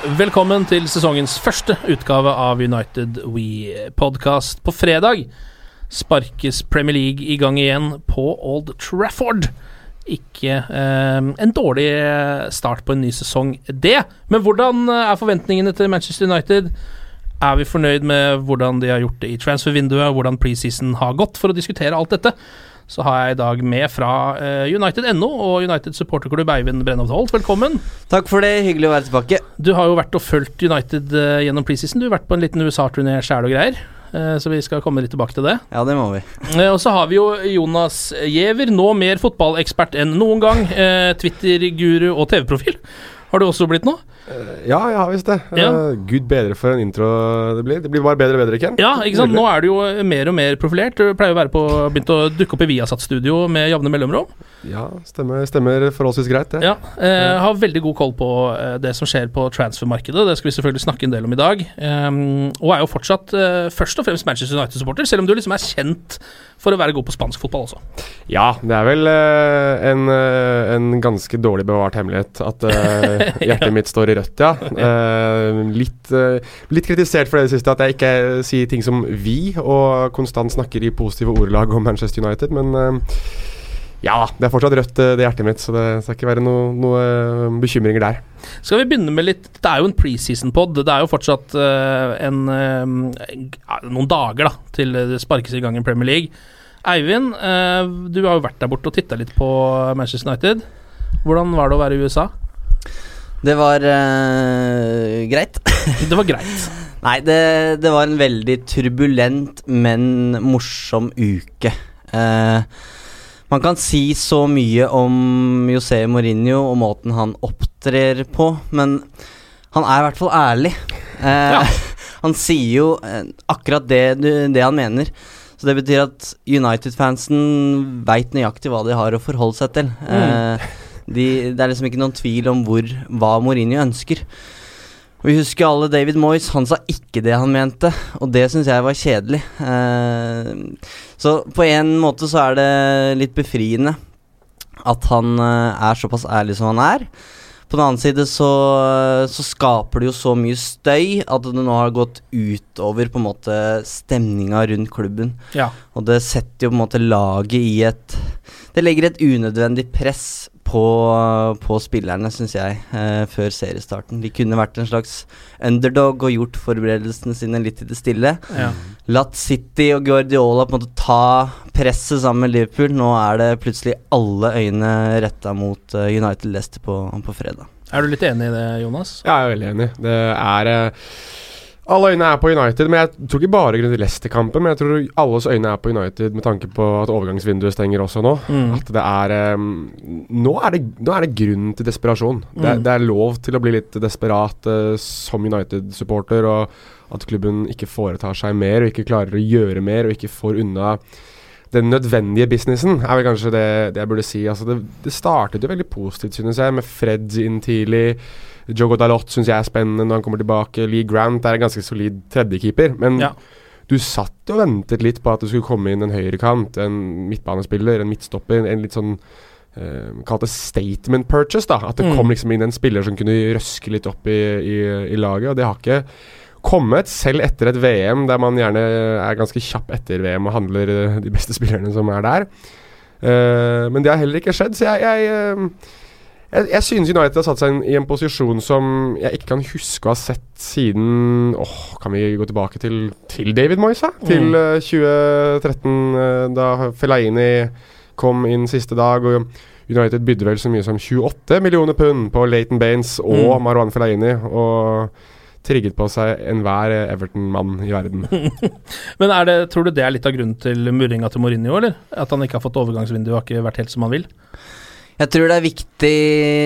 Velkommen til sesongens første utgave av United We Podcast. På fredag sparkes Premier League i gang igjen på Old Trafford. Ikke eh, en dårlig start på en ny sesong, det. Men hvordan er forventningene til Manchester United? Er vi fornøyd med hvordan de har gjort det i transfervinduet, hvordan preseason har gått? For å diskutere alt dette, så har jeg i dag med fra eh, United.no og United supporterklubb Eivind Brennhoft Holt. Velkommen. Takk for det, hyggelig å være tilbake. Du har jo vært og fulgt United eh, gjennom preseason. Du har vært på en liten USA-turné sjæl og greier. eh, så vi skal komme litt tilbake til det. Ja, det må vi. Og så har vi jo Jonas Giæver, nå mer fotballekspert enn noen gang. Twitter-guru og TV-profil. Har du også blitt nå? Ja, jeg har visst det. Ja. Eh, Gud bedre for en intro det blir. Det blir bare bedre og bedre, Ken. Ja, ikke sant. Nå er du jo mer og mer profilert. Du pleier å være på Begynt å dukke opp i Viasat-studio med jevne mellomrom. Ja, stemmer, stemmer forholdsvis greit, det. Ja, eh, har veldig god koll på eh, det som skjer på transfermarkedet. Det skal vi selvfølgelig snakke en del om i dag. Um, og er jo fortsatt uh, først og fremst Manchester United-supporter, selv om du liksom er kjent for å være god på spansk fotball også. Ja, det er vel uh, en, uh, en ganske dårlig bevart hemmelighet at eh, hjertet mitt står i rødt, ja. Eh, litt, eh, litt kritisert for det det siste at jeg ikke sier ting som vi, og konstant snakker i positive ordelag om Manchester United, men eh, ja da, det er fortsatt rødt, eh, det hjertet mitt, så det skal ikke være noen noe eh, bekymringer der. Skal vi begynne med litt Det er jo en preseason-pod. Det er jo fortsatt uh, en, uh, noen dager da til det sparkes i gang i Premier League. Eivind, uh, du har jo vært der borte og titta litt på Manchester United. Hvordan var det å være i USA? Det var uh, greit. Det var greit. Nei, det, det var en veldig turbulent, men morsom uke. Uh, man kan si så mye om José Mourinho og måten han opptrer på, men han er i hvert fall ærlig. Eh, Ja. Han sier jo akkurat det, det han mener. Så det betyr at United-fansen veit nøyaktig hva de har å forholde seg til. Eh, de, det er liksom ikke noen tvil om hvor, hva Mourinho ønsker. Vi husker alle David Moyes, han sa ikke det han mente, og det syns jeg var kjedelig. Eh, så på en måte så er det litt befriende at han eh, er såpass ærlig som han er. På den annen side så, så skaper det jo så mye støy at det nå har gått utover på en måte stemninga rundt klubben. Ja. Og det setter jo på en måte laget i et Det legger et unødvendig press på, på spillerne, syns jeg, eh, før seriestarten. De kunne vært en slags underdog og gjort forberedelsene sine litt i det stille. Ja. Latt City og Guardiola på en måte ta presset sammen med Liverpool. Nå er det plutselig alle øyne retta mot eh, United Leicester på, på fredag. Er du litt enig i det, Jonas? Ja, jeg er veldig enig. Det er eh, Alle øyne er på United, men jeg tror ikke bare grunnet Leicester-kampen. Men jeg tror alles øyne er på United med tanke på at overgangsvinduet stenger også nå. Mm. At det er um, nå, er det nå er det grunn til desperasjon. Det, er- Mm. det er lov til å bli litt desperat uh, som United-supporter, og at klubben ikke foretar seg mer og ikke klarer å gjøre mer og ikke får unna den nødvendige businessen, er vel kanskje det, det jeg burde si. Altså det, det startet jo veldig positivt, synes jeg, med Fred inn tidlig. Jogo Dalot syns jeg er spennende når han kommer tilbake. Lee Grant er en ganske solid tredjekeeper. Men Ja. du satt og ventet litt på at det skulle komme inn en høyrekant, en midtbanespiller, en midtstopper. En litt sånn uh, Kalt det statement purchase. da At det Mm. kom liksom inn en spiller som kunne røske litt opp i, i, i laget. Og det har ikke kommet, selv etter et VM der man gjerne er ganske kjapp etter VM og handler eh, de beste spillerne som er der. Uh, men det har heller ikke skjedd, så jeg jeg, eh, jeg, jeg synes United har satt seg i en posisjon som jeg ikke kan huske å ha sett siden Åh, Kan vi gå tilbake til, til David Moyes, da? Til uh, 2013, uh, da Fellaini kom inn siste dag. og United bydde vel så mye som 28 millioner pund på Leighton Baines og Mm. Marwan Fellaini. Og trigget på seg enhver Everton-mann i verden. Men er det, tror du det er litt av grunnen til murringa til Mourinho, eller? At han ikke har fått overgangsvindu og har ikke vært helt som han vil? Jeg tror det er viktig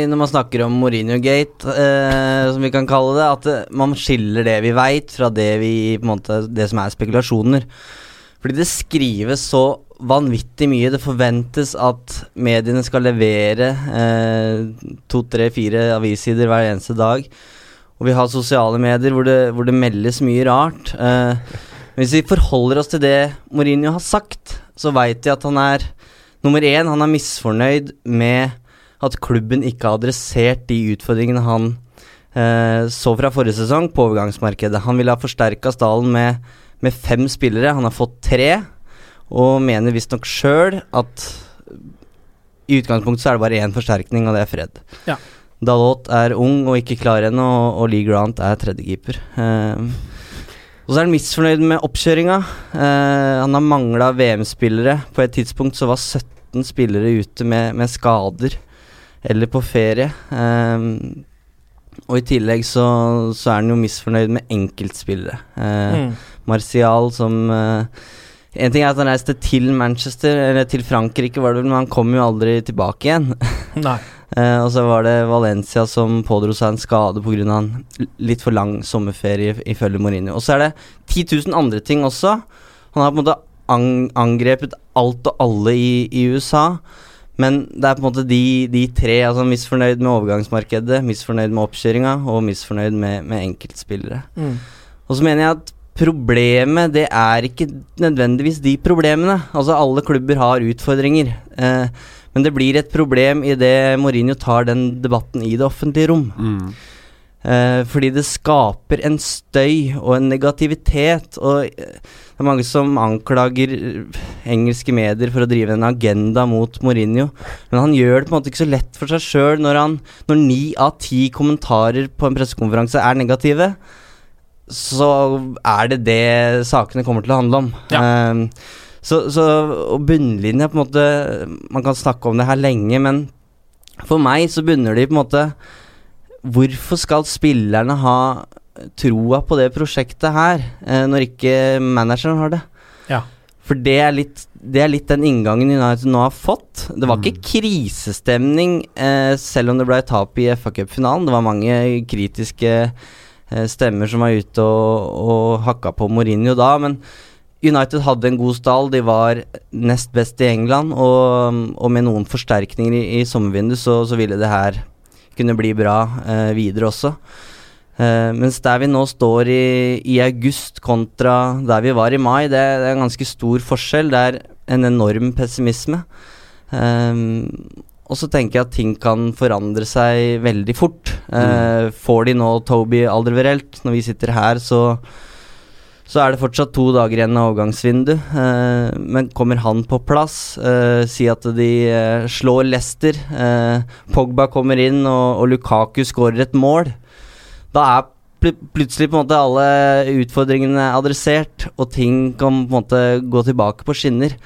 når man snakker om Mourinho-gate, eh, som vi kan kalle det, at eh, man skiller det vi veit, fra det, vi, på en måte, det som er spekulasjoner. Fordi det skrives så vanvittig mye. Det forventes at mediene skal levere eh, to, tre, fire avissider hver eneste dag. Og vi har sosiale medier hvor det, hvor det meldes mye rart. Eh, hvis vi forholder oss til det Mourinho har sagt, så veit vi at han er Nummer én, han er misfornøyd med at klubben ikke har adressert de utfordringene han eh, så fra forrige sesong på overgangsmarkedet. Han ville ha forsterka stallen med, med fem spillere. Han har fått tre, og mener visstnok sjøl at i utgangspunktet så er det bare én forsterkning, og det er Fred. Ja. Dalot er ung og ikke klar ennå, og, og Lee Grant er tredjekeeper. Eh, og så er han misfornøyd med oppkjøringa. Eh, han har mangla VM-spillere. På et tidspunkt så var 17 spillere ute med, med skader eller på ferie. Eh, og i tillegg så, så er han jo misfornøyd med enkeltspillere. Eh, Mm. Martial som eh, En ting er at han reiste til Manchester, eller til Frankrike, var det vel, men han kom jo aldri tilbake igjen. Nei. Eh, og så var det Valencia som pådro seg en skade pga. en litt for lang sommerferie, ifølge Mourinho. Og så er det 10 000 andre ting også. Han har på en måte ang angrepet alt og alle i, i USA. Men det er på en måte de, de tre. altså Misfornøyd med overgangsmarkedet, misfornøyd med oppkjøringa og misfornøyd med, med enkeltspillere. Mm. Og så mener jeg at problemet, det er ikke nødvendigvis de problemene. Altså, alle klubber har utfordringer. Eh, men det blir et problem idet Mourinho tar den debatten i det offentlige rom. Eh, fordi det skaper en støy og en negativitet. Og eh, det er mange som anklager eh, engelske medier for å drive en agenda mot Mourinho. Men han gjør det på en måte ikke så lett for seg sjøl når han Når ni av ti kommentarer på en pressekonferanse er negative, så er det det sakene kommer til å handle om. Eh, så, så bunnlinja på en måte Man kan snakke om det her lenge, men for meg så bunner det i på en måte Hvorfor skal spillerne ha troa på det prosjektet her, eh, når ikke manageren har det? Ja. For det er litt det er litt den inngangen United nå har fått. Det var ikke krisestemning, eh, selv om det ble tap i FA Cup-finalen. Det var mange kritiske eh, stemmer som var ute og, og hakka på Mourinho da, men United hadde en god stall. De var nest best i England, og, og med noen forsterkninger i, i sommervinduet så, så ville det her kunne bli bra eh, videre også. Eh, mens der vi nå står i, i august kontra der vi var i mai, det, det er en ganske stor forskjell. Det er en enorm pessimisme. Eh, og så tenker jeg at ting kan forandre seg veldig fort. Eh, får de nå Toby alderverelt? når vi sitter her, så så er det fortsatt to dager igjen av overgangsvindu. Eh, men kommer han på plass? Eh, si at de eh, slår Leicester. Pogba kommer inn, og, og Lukaku skårer et mål. Da er pl plutselig på en måte alle utfordringene adressert, og ting kan på en måte gå tilbake på skinner.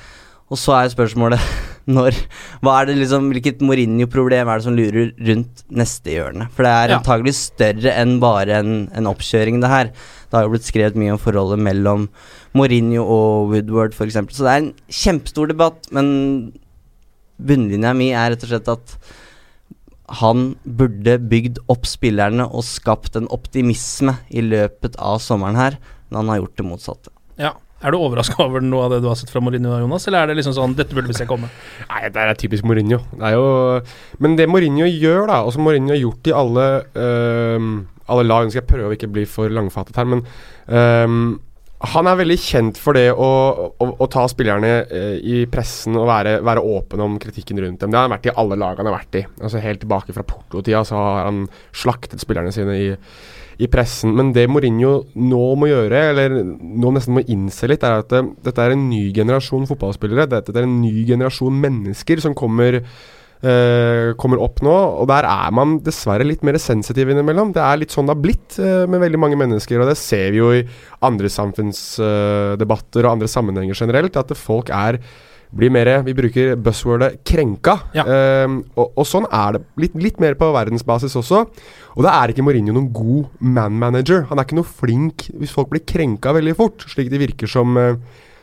Og så er spørsmålet når Hva er det liksom Hvilket Mourinho-problem er det som lurer rundt neste hjørne? For det er Ja. antagelig større enn bare en, en oppkjøring, det her. Det har jo blitt skrevet mye om forholdet mellom Mourinho og Woodward, f.eks. Så det er en kjempestor debatt, men bunnlinja mi er rett og slett at han burde bygd opp spillerne og skapt en optimisme i løpet av sommeren her, men han har gjort det motsatte. Ja. Er du overraska over noe av det du har sett fra Mourinho, Jonas, eller er det liksom sånn 'dette burde vi se komme'? Nei, det er typisk Mourinho. Det jo Men det Mourinho gjør, da, og som Mourinho har gjort i alle øhm, alle lag Nå skal jeg prøve å ikke bli for langfattet her, men øhm, han er veldig kjent for det å, å, å ta spillerne eh, i pressen og være, være, åpen om kritikken rundt dem. Det har han vært i alle lag han har vært i. Altså Helt tilbake fra Porto-tida så har han slaktet spillerne sine i, i, pressen. Men det Mourinho nå må gjøre, eller nå nesten må innse litt, er at det, dette er en ny generasjon fotballspillere. Dette er en ny generasjon mennesker som kommer Uh, kommer opp nå, og der er man dessverre litt mer sensitiv innimellom. Det er litt sånn det har blitt uh, med veldig mange mennesker, og det ser vi jo i andre samfunnsdebatter uh, og andre sammenhenger generelt, at folk er blir mer Vi bruker buzzwordet 'krenka'. Ja. Og, og, sånn er det litt, litt, mer på verdensbasis også. Og da er ikke Mourinho noen god man-manager. Han er ikke noe flink hvis folk blir krenka veldig fort, slik de virker som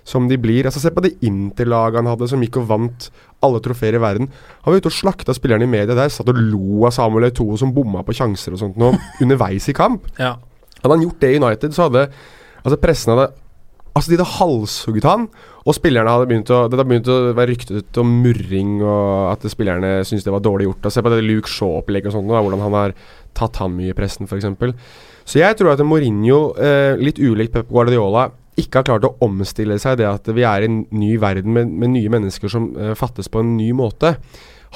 som de blir. Altså Se på det Inter-laget han hadde, som gikk og vant alle trofeer i verden. Han var ute og slakta spillerne i media der. Satt og lo av Samuel Eto'o som bomma på sjanser og sånt nå, underveis i kamp. Ja. Hadde han gjort det i United, så hadde altså pressen hadde Altså De hadde halshugget han, og spillerne hadde begynt å Det hadde begynt å være ryktet om murring, og at spillerne syntes det var dårlig gjort. Og Se på det Luke Shaw-opplegget og sånt, da, hvordan han har tatt han mye i pressen, f.eks. Så jeg tror at Mourinho, eh, litt ulikt Pep Guardiola, ikke har klart å omstille seg det at vi er i en ny verden med, med nye mennesker som eh, fattes på en ny måte.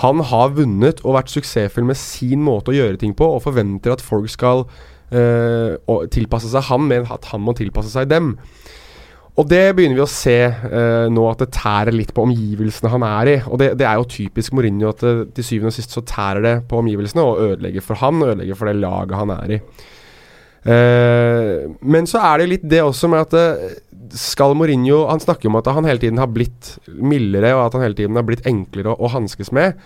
Han har vunnet og vært suksessfull med sin måte å gjøre ting på, og forventer at folk skal eh, tilpasse seg ham, men at han må tilpasse seg dem. Og det begynner vi å se uh, nå, at det tærer litt på omgivelsene han er i. Og det, det er jo typisk Mourinho at det, til syvende og sist så tærer det på omgivelsene, og ødelegger for han, ødelegger for det laget han er i. Uh, men så er det litt det også med at skal Mourinho Han snakker om at han hele tiden har blitt mildere, og at han hele tiden har blitt enklere å, å hanskes med.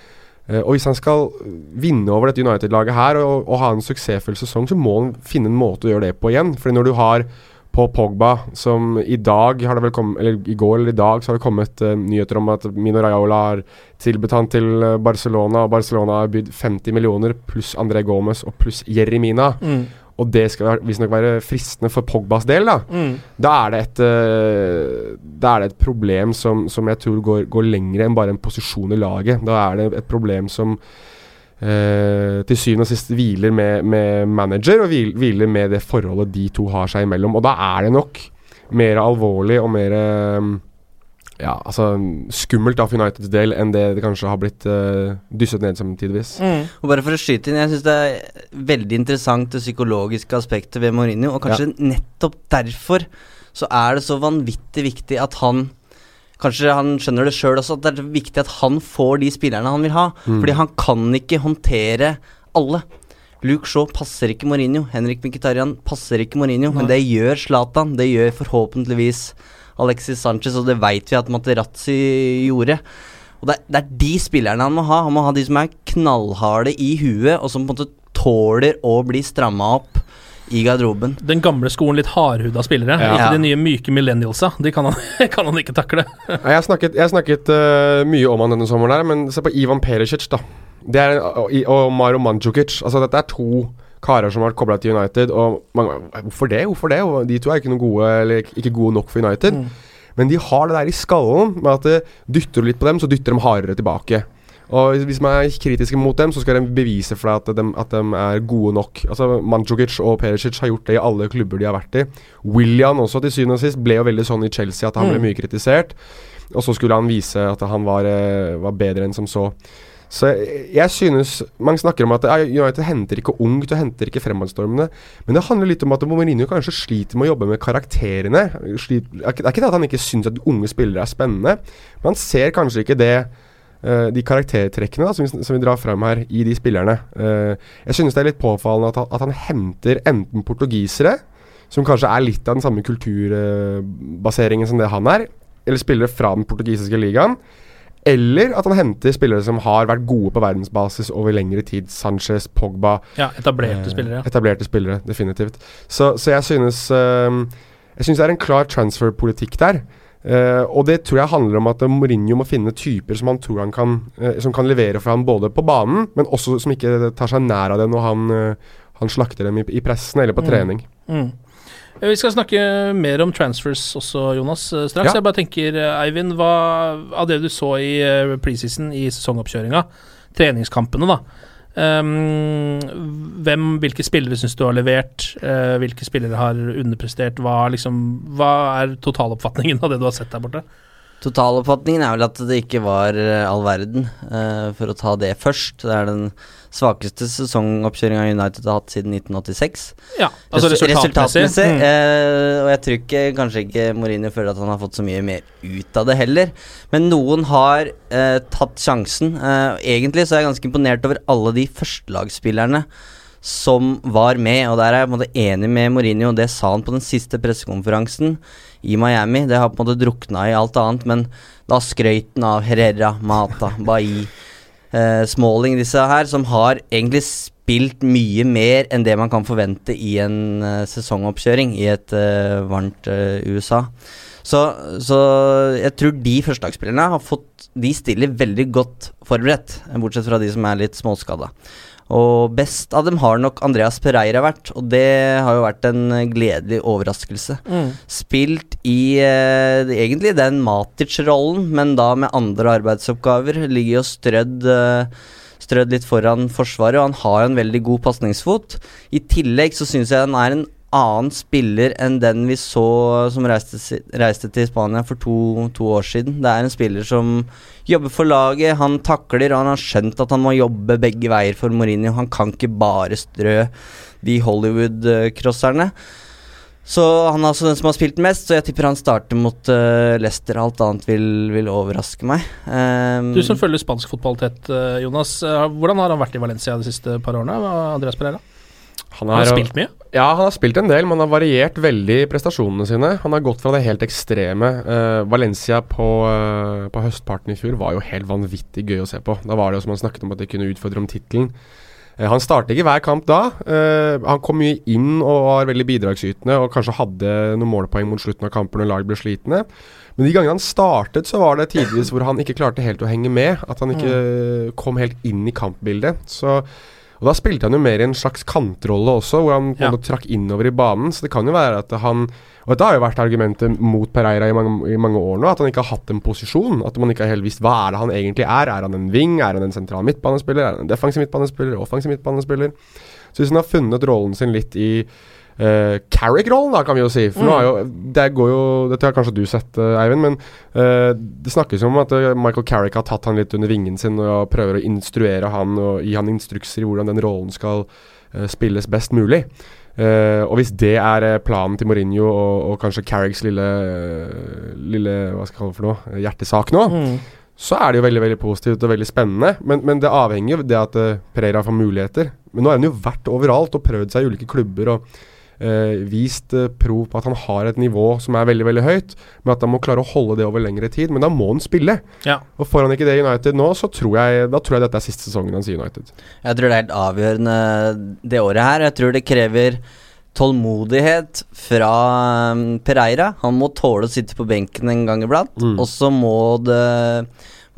Og hvis han skal vinne over dette United-laget her og, og, ha en suksessfull sesong, så må han finne en måte å gjøre det på igjen. Fordi når du har på Pogba, som i dag har det vel kommet Eller i går eller i dag så har det kommet nyheter om at Mino Raiola har tilbudt han til Barcelona, og Barcelona har bydd 50 millioner pluss André Gomez og pluss Jeremina. Mm og det skal visstnok være fristende for Pogbas del, da, mm. da, er det et, uh, da er det et problem som, som jeg tror går, går lenger enn bare en posisjon i laget. Da er det et problem som uh, til syvende og sist hviler med, med manager, og hviler med det forholdet de to har seg imellom. Og da er det nok mer alvorlig og mer uh, ja, altså skummelt av Uniteds del enn det det kanskje har blitt uh, dysset ned som tidvis. Mm. Og bare for å skyte inn, jeg syns det er veldig interessant det psykologiske aspektet ved Mourinho, og kanskje ja. nettopp derfor så er det så vanvittig viktig at han Kanskje han skjønner det sjøl også, at det er viktig at han får de spillerne han vil ha. Mm. Fordi han kan ikke håndtere alle. Luke Shaw passer ikke Mourinho. Henrik Mkhitaryan passer ikke Mourinho, Nei. men det gjør Zlatan. Det gjør forhåpentligvis Alexis Sanchez, og det veit vi at Materazzi gjorde. Og det er, det er, de spillerne han må ha. Han må ha de som er knallharde i huet, og som på en måte tåler å bli stramma opp i garderoben. Den gamle skolen, litt hardhuda spillere. Ja. Ikke de nye myke millennialsa. De kan han, kan han ikke takle. jeg har snakket, jeg har snakket uh, mye om han denne sommeren, her, men se på Ivan Perisic, da. Det er, og, og Maro Mandzukic. Altså, dette er to karer som har vært kobla til United. Og man, hvorfor det? Hvorfor det? Og de to er ikke gode Eller ikke gode nok for United. Mm. Men de har det der i skallen med at det dytter du litt på dem, så dytter de hardere tilbake. Og Hvis man er kritiske mot dem, så skal de bevise for deg at de, at de er gode nok. Altså Mandzukic og Perisic har gjort det i alle klubber de har vært i. William også, til syvende og sist, ble jo veldig sånn i Chelsea at han ble mm. mye kritisert. Og så skulle han vise at han var, eh, var bedre enn som så. Så jeg, jeg synes Mange snakker om at United henter ikke ungt og henter ikke fremadstormende. Men det handler litt om at Mourinho kanskje sliter med å jobbe med karakterene. Sliter, det er ikke det at han ikke syns at unge spillere er spennende, men han ser kanskje ikke det Uh, de karaktertrekkene da, som, vi, som, vi, drar frem her i de spillerne. Uh, jeg synes det er litt påfallende at, at, han henter enten portugisere, som kanskje er litt av den samme kulturbaseringen som det han er, eller spillere fra den portugisiske ligaen, eller at han henter spillere som har vært gode på verdensbasis over lengre tid. Sanchez, Pogba Ja, etablerte eh, spillere. Etablerte spillere, definitivt. Så, så jeg synes eh, Jeg synes det er en klar transfer-politikk der. Uh, og det tror jeg handler om at Mourinho må finne typer som han tror han kan uh, Som kan levere for ham både på banen, men også som ikke tar seg nær av det når han, uh, han slakter dem i, i pressen eller på mm. trening. Mm. Vi skal snakke mer om transfers også, Jonas, straks. Ja. Jeg bare tenker, Eivind, hva av det du så i preseason, i sesongoppkjøringa, treningskampene, da hvem, Hvilke spillere syns du har levert? Eh, hvilke spillere har underprestert? Hva, liksom, hva er totaloppfatningen av det du har sett der borte? Totaloppfatningen er vel at det ikke var eh, all verden, eh, for å ta det først. Det er den svakeste sesongoppkjøringa United har hatt siden 1986. Ja, altså Resu- resultatmessig. resultatmessig, Mm. eh, og jeg tror ikke, kanskje ikke Mourinho føler at han har fått så mye mer ut av det heller. Men noen har eh, tatt sjansen. Eh, egentlig så er jeg ganske imponert over alle de førstelagsspillerne som var med, og der er jeg på en måte enig med Mourinho, det sa han på den siste pressekonferansen i Miami. Det har på en måte drukna i alt annet, men da skrøt han av Herrera, Mata, Bailly eh, Smalling, disse her, som har egentlig spilt mye mer enn det man kan forvente i en eh, sesongoppkjøring i et eh, varmt eh, USA. Så, så jeg tror de førstelagsspillerne har fått De stiller veldig godt forberedt, bortsett fra de som er litt småskada. Og best av dem har nok Andreas Pereira vært, og det har jo vært en gledelig overraskelse Mm. spilt i eh, egentlig den Matic-rollen, men da med andre arbeidsoppgaver. Ligger jo strødd eh, Strødd litt foran forsvaret, og han har jo en veldig god pasningsfot. I tillegg så syns jeg han er en annen spiller enn den vi så som reiste, reiste til Spania for to, to år siden. Det er en spiller som jobber for laget, han takler, og han har skjønt at han må jobbe begge veier for Mourinho. Han kan ikke bare strø de Hollywood-crosserne. Så han er altså den som har spilt mest, så jeg tipper han starter mot uh, Leicester. Alt annet vil, vil overraske meg. Um, Du som følger spansk fotball tett, eh, Jonas. eh, Hvordan har han vært i Valencia de siste par årene? Andreas Pereira? Han Han har spilt mye? Ja, han har spilt en del, men han har variert veldig prestasjonene sine. Han har gått fra det helt ekstreme. Uh, Valencia på, uh, på høstparten i fjor var jo helt vanvittig gøy å se på. Da var det jo som han snakket om at de kunne utfordre om tittelen. Uh, han startet ikke hver kamp da. Han kom mye inn og var veldig bidragsytende og kanskje hadde noen målpoeng mot slutten av kampen når lag ble slitne. Men de gangene han startet, så var det tidvis hvor han ikke klarte helt å henge med. At han ikke kom helt inn i kampbildet. Så og Da spilte han jo mer i en slags kantrolle også, hvor han på en måte trakk innover i banen. Så det kan jo være at han Og dette har jo vært argumentet mot Pereira i mange, i mange år nå, at han ikke har hatt en posisjon. At man ikke har helt visst hva er det han egentlig er. Er han en wing? Er han en sentral midtbanespiller? Er han en defensiv midtbanespiller? Offensiv midtbanespiller? Så hvis han har funnet rollen sin litt i uh, Carrick-rollen, da, kan vi jo si. For nå har jo Det går jo Dette har kanskje du sett, uh, Eivind, men uh, det snakkes jo om at Michael Carrick har tatt han litt under vingen sin og prøver å instruere han og gi han instrukser i hvordan den rollen skal spilles best mulig. Og hvis det er planen til Mourinho og, og kanskje Carricks lille, lille Hva skal jeg kalle det for noe? Hjertesak nå, Mm. så er det jo veldig veldig positivt og veldig spennende. Men, men det avhenger jo av det at uh, Pereira får muligheter. Men nå har han jo vært overalt og prøvd seg i ulike klubber og eh, vist eh, prov på at han har et nivå som er veldig veldig høyt, men at han må klare å holde det over lengre tid. Men da må han spille. Ja. Og får han ikke det i United nå, så tror jeg, da tror jeg dette er siste sesongen hans i United. Jeg tror det er helt avgjørende det året her. Jeg tror det krever tålmodighet fra um, Pereira. Han må tåle å sitte på benken en gang iblant. Mm. Og så må det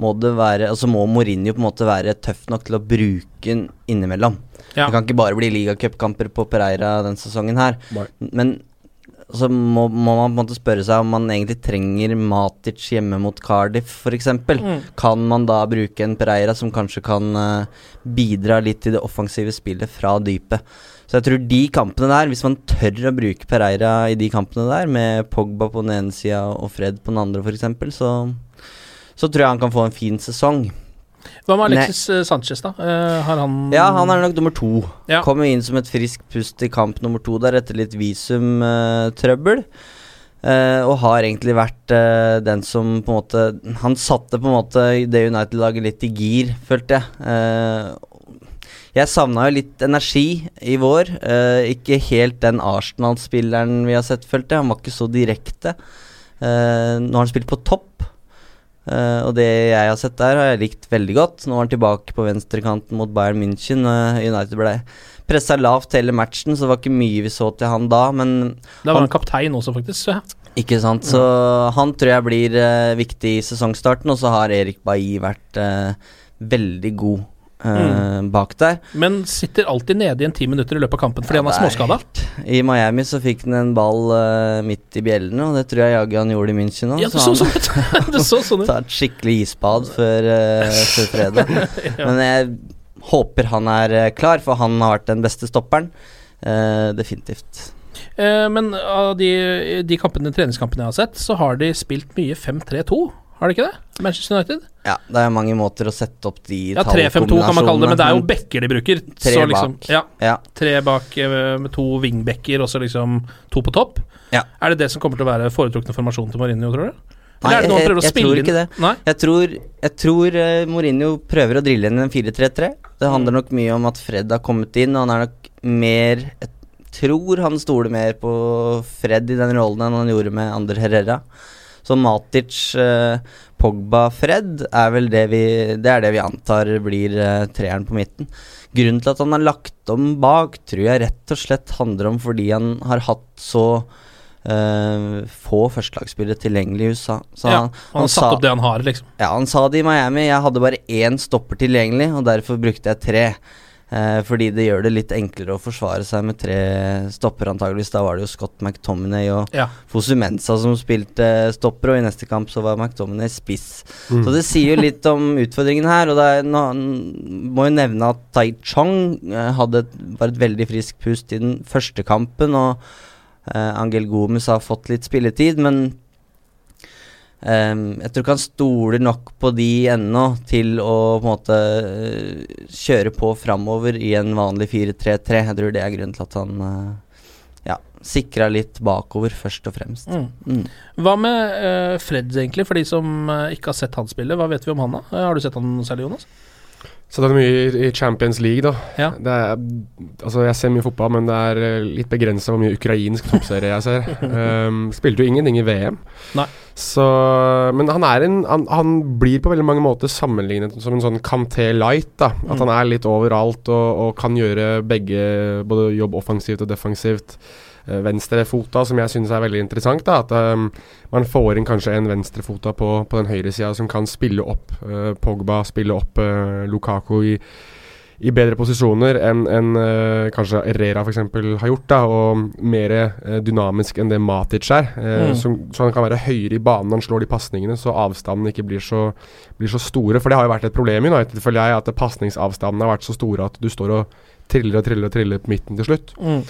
må det være Altså må Mourinho på en måte være tøff nok til å bruke den innimellom. Ja. Det kan ikke bare bli ligacupkamper på Pereira den sesongen her. Nei. Men så må, må man på en måte spørre seg om man egentlig trenger Matic hjemme mot Cardiff f.eks. Mm. Kan man da bruke en Pereira som kanskje kan uh, bidra litt til det offensive spillet fra dypet? Så jeg tror de kampene der, hvis man tør å bruke Pereira i de kampene der, med Pogba på den ene sida og Fred på den andre f.eks., så, så tror jeg han kan få en fin sesong. Hva med Alexis Nei. Sanchez, da? Eh, har han Ja, han er nok nummer to. Ja. Kommer inn som et friskt pust i kamp nummer to der etter litt visumtrøbbel. Eh, og har egentlig vært uh, den som på en måte Han satte på en måte det United-laget litt i gir, følte jeg. Eh, jeg savna jo litt energi i vår. Eh, ikke helt den Arsenal-spilleren vi har sett, følte jeg. Han var ikke så direkte. Eh, nå har han spilt på topp. Eh, og det jeg har sett der, har jeg likt veldig godt. Nå er han tilbake på venstrekanten mot Bayern München. Uh, United ble pressa lavt hele matchen, så det var ikke mye vi så til han da, men Da var han- han kaptein også, faktisk. Ja. ikke sant, så han tror jeg blir uh, viktig i sesongstarten, og så har Erik Bailly vært veldig god eh, bak der. Men sitter alltid nede en ti minutter i løpet av kampen fordi han er småskada. I Miami så fikk han en ball uh, midt i bjellene, og det tror jeg jaggu han gjorde i München òg. Ja, så han det så sånn ut. tar et skikkelig isbad før, uh, før fredag. Men jeg håper han er klar, for han har vært den beste stopperen. Definitivt. Men av de, de kampene, treningskampene jeg har sett, så har de spilt mye 5-3-2. Har de ikke det? Manchester United? Ja, det er mange måter å sette opp de Ja, 3-5-2 kan man kalle det, men det er jo bekker de bruker. Tre så liksom, bak. Ja, Ja. tre bak eh, med to wingbacker og så liksom to på topp. Ja. Er det det som kommer til å være foretrukne formasjonen til Mourinho, tror du? Nei, det jeg- jeg spille tror ikke det. Jeg tror, jeg tror eh, Mourinho prøver å drille inn en 4-3-3. Det handler nok mye om at Fred har kommet inn, og han er nok mer Jeg tror han stoler mer på Fred i den rollen enn han gjorde med Ander Herrera. Så Matic, eh, Pogba, Fred er vel det vi Det er det vi antar blir eh, treeren på midten. Grunnen til at han har lagt om bak, tror jeg rett og slett handler om fordi han har hatt så eh, få førstelagsspillere tilgjengelig i USA. Så Ja, han, Han han satte sa- opp det han har, liksom. ja, han sa det i Miami. Jeg hadde bare én stopper tilgjengelig, og derfor brukte jeg tre. Eh, fordi det gjør det litt enklere å forsvare seg med tre stopper, antageligvis. Da var det jo Scott McTominay og Ja. Fosumensa som spilte stopper, og i neste kamp så var McTominay spiss. Mm. Så det sier jo litt om utfordringen her, og det er, nå, må jo nevne at Tai Chong eh, hadde et, var et veldig friskt pust i den første kampen, og eh, Angel Gomes har fått litt spilletid, men Ehm, jeg tror ikke han stoler nok på de ennå til å på en måte eh, kjøre på framover i en vanlig 4-3-3. Jeg tror det er grunnen til at han uh, ja, sikra litt bakover, først og fremst. Mm. Mm. Hva med uh, Fred, egentlig, for de som uh, ikke har sett han spille? Hva vet vi om han, da? Har du sett han særlig, Jonas? Så det er mye i- Champions League, da. Ja. Det er, altså jeg ser mye fotball, men det er eh, litt begrensa hvor mye ukrainsk toppserie jeg ser. Um, spilte jo ingenting i VM. Nei. Så, men han er en han, han blir på veldig mange måter sammenlignet som en sånn Canté light. da At Mm. han er litt overalt og, og kan gjøre begge, både jobb offensivt og defensivt. Uh, venstrefota, som jeg syns er veldig interessant. da At um, man får inn kanskje en venstrefota på, på den høyresida som kan spille opp uh, Pogba, spille opp uh, Lukaku i, i bedre posisjoner enn en, uh, kanskje Herrera f.eks. har gjort. da Og mer eh, dynamisk enn det Matic er. eh, Mm. som, så han kan være høyere i banen når han slår de pasningene, så avstandene ikke blir så, blir så store. For det har jo vært et problem i United, føler jeg, at pasningsavstandene har vært så store at du står og triller og triller og triller på midten til slutt. Mm.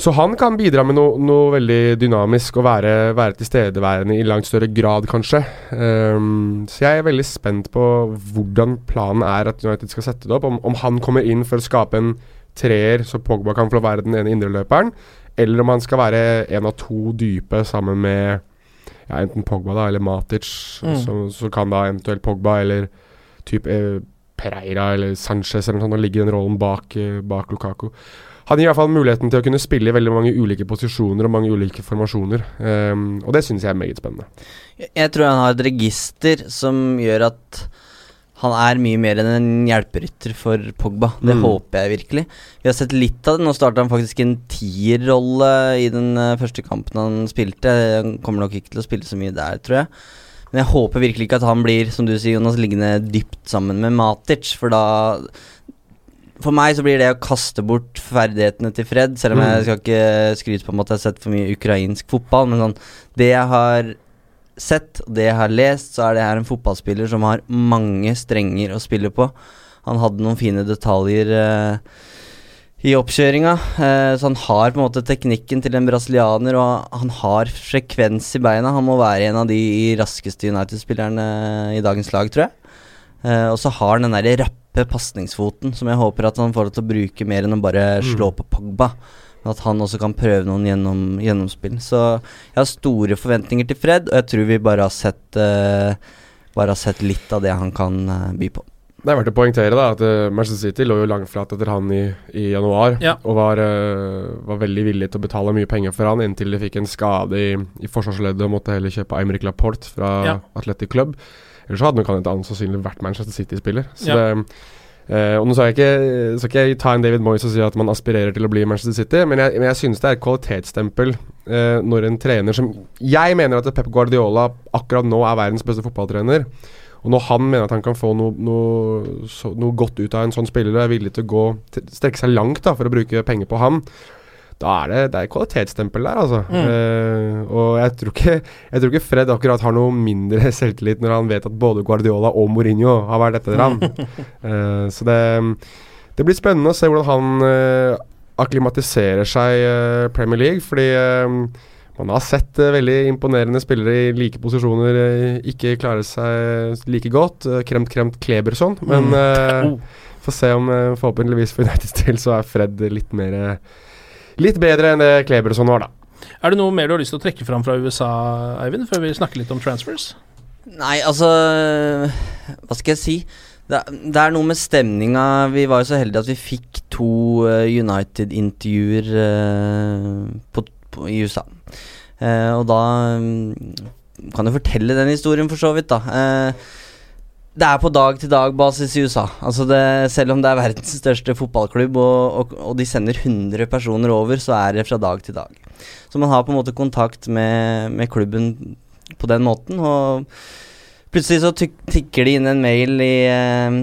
Så han kan bidra med noe, noe veldig dynamisk og være, være tilstedeværende i langt større grad, kanskje. Um, så jeg er veldig spent på hvordan planen er at United skal sette det opp. Om, om han kommer inn for å skape en treer, så Pogba kan få være den ene indreløperen, eller om han skal være en av to dype sammen med ja, enten Pogba da, eller Matic. Mm. Så, så kan da eventuelt Pogba eller type eh, Pereira eller Sanchez eller noe sånt og ligge i den rollen bak, eh, bak Lukaku. Han gir i hvert fall muligheten til å kunne spille i veldig mange ulike posisjoner og mange ulike formasjoner. Um, og det syns jeg er meget spennende. Jeg- tror han har et register som gjør at han er mye mer enn en hjelperytter for Pogba. Det Mm. håper jeg virkelig. Vi har sett litt av det. Nå starta han faktisk en tierrolle i den eh, første kampen han spilte. Han kommer nok ikke til å spille så mye der, tror jeg. Men jeg håper virkelig ikke at han blir, som du sier, Jonas, liggende dypt sammen med Matic, for da For meg så blir det å kaste bort ferdighetene til Fred, selv om Mm. jeg skal ikke skryte på om at jeg har sett for mye ukrainsk fotball, men sånn Det jeg har sett, og det jeg har lest, så er det her en fotballspiller som har mange strenger å spille på. Han hadde noen fine detaljer eh, i oppkjøringa, eh, så han har på en måte teknikken til en brasilianer, og han har frekvens i beina. Han må være en av de raskeste United-spillerne i dagens lag, tror jeg. Eh, og så har han den der rappe pasningsfoten som jeg håper at han får til å bruke mer enn å bare Mm. slå på Pogba. Men at han også kan prøve noen gjennom, gjennomspill. Så jeg har store forventninger til Fred, og jeg tror vi bare har sett uh, Bare har sett litt av det han kan uh, by på. Det er verdt å poengtere da at uh, Manchester City lå jo langflat etter han i, i januar. Ja. Og var, var veldig villig til å betale mye penger for han inntil de fikk en skade i, i forsvarsleddet og måtte heller kjøpe Aymeric Laporte fra Ja. Atletic Club. Ellers hadde nok han et annet sannsynlig vært Manchester City-spiller. Så Ja. det Uh, og nå skal jeg, ikke, skal ikke jeg ta en David Moyes og si at man aspirerer til å bli Manchester City, men jeg, men jeg synes det er et kvalitetsstempel uh, når en trener som Jeg mener at Pep Guardiola akkurat nå er verdens beste fotballtrener. Og når han mener at han kan få noe, noe, så, noe godt ut av en sånn spiller og er villig til å gå til, strekke seg langt da for å bruke penger på ham, da er det, det er kvalitetsstempel der, altså. Mm. Uh, og jeg tror, ikke, jeg tror ikke Fred akkurat har noe mindre selvtillit når han vet at både Guardiola og Mourinho har vært etter ham. uh, så det, det blir spennende å se hvordan han uh, akklimatiserer seg Premier League, fordi man har sett veldig imponerende spillere i like posisjoner ikke klare seg like godt. Uh, kremt, kremt Kleberson. Men Mm. eh, Oh. får se om forhåpentligvis for Uniteds del så er Fred litt mer Litt bedre enn det Kleberson var, da. Er det noe mer du har lyst til å trekke fram fra USA, Eivind, før vi snakker litt om transfers? Nei, altså Hva skal jeg si? Det, er- det er noe med stemninga Vi var jo så heldige at vi fikk to eh, United-intervjuer på, på, i USA. Uh, og da um, kan jeg fortelle den historien, for så vidt, da. Eh, det er på dag-til-dag-basis i USA. Altså det, selv om det er verdens største fotballklubb, og, og, og de sender 100 personer over, så er det fra dag til dag. Så man har på en måte kontakt med, med klubben på den måten. Og plutselig så tikker det inn en mail i eh,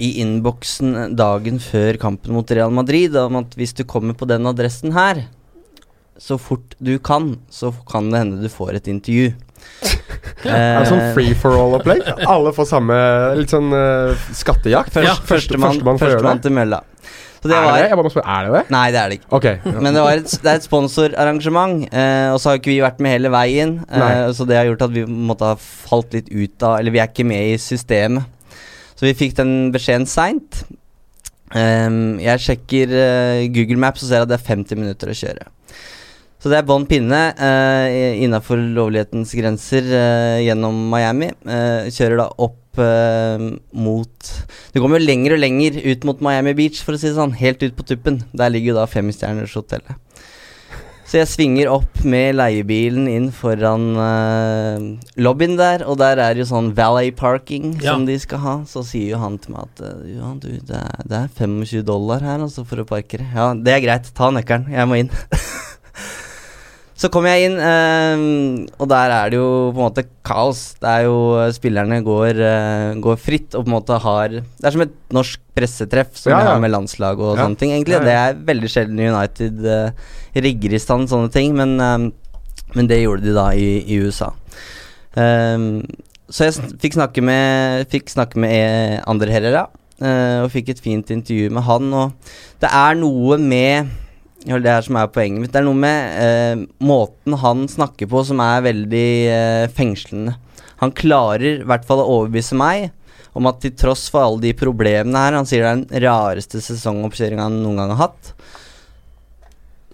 i innboksen dagen før kampen mot Real Madrid om at hvis du kommer på den adressen her, så fort du kan, så kan det hende du får et intervju. Er det sånn Eh, free for all-opplegg? Alle får samme Litt sånn uh, skattejakt? Ja, første- Førstemann første, første, det? til mølla. Så det er var det? Jeg må spørre, er det det? Nei, det er det ikke. Okay. Men det, var et, det er et sponsorarrangement, eh, og så har ikke vi vært med hele veien. Eh, så det har gjort at vi måtte ha falt litt ut av Eller vi er ikke med i systemet. Så vi fikk den beskjeden seint. Um, jeg sjekker uh, Google Maps og ser at det er 50 minutter å kjøre. Så det er bånn pinne uh, innafor lovlighetens grenser eh, gjennom Miami. Eh, kjører da opp eh, mot Det kommer jo lenger og lenger ut mot Miami Beach, for å si det sånn. Helt ut på tuppen. Der ligger jo da femstjernershotellet. Så jeg svinger opp med leiebilen inn foran eh, lobbyen der, og der er jo sånn valet parking Ja. som de skal ha. Så sier jo han til meg at eh, ja, du, det er, det er 25 dollar her altså for å parkere. Ja, det er greit. Ta nøkkelen. Jeg må inn. Så kom jeg inn, eh, og der er det jo på en måte kaos. Det er jo eh, Spillerne går, eh, går fritt og på en måte har Det er som et norsk pressetreff som Ja, ja. har med landslag og Ja. sånne ting, egentlig. Det er veldig sjelden United eh, rigger i stand sånne ting, men, eh, men det gjorde de da i, i USA. Ehm, så jeg sn- fikk snakke med Fikk snakke med andre Herrera, eh, og fikk et fint intervju med han. Og det er noe med Det er som er poenget mitt. Det er noe med eh, måten han snakker på som er veldig eh, fengslende. Han klarer i hvert fall å overbevise meg om at til tross for alle de problemene her Han sier det er den rareste sesongoppkjøringa han noen gang har hatt.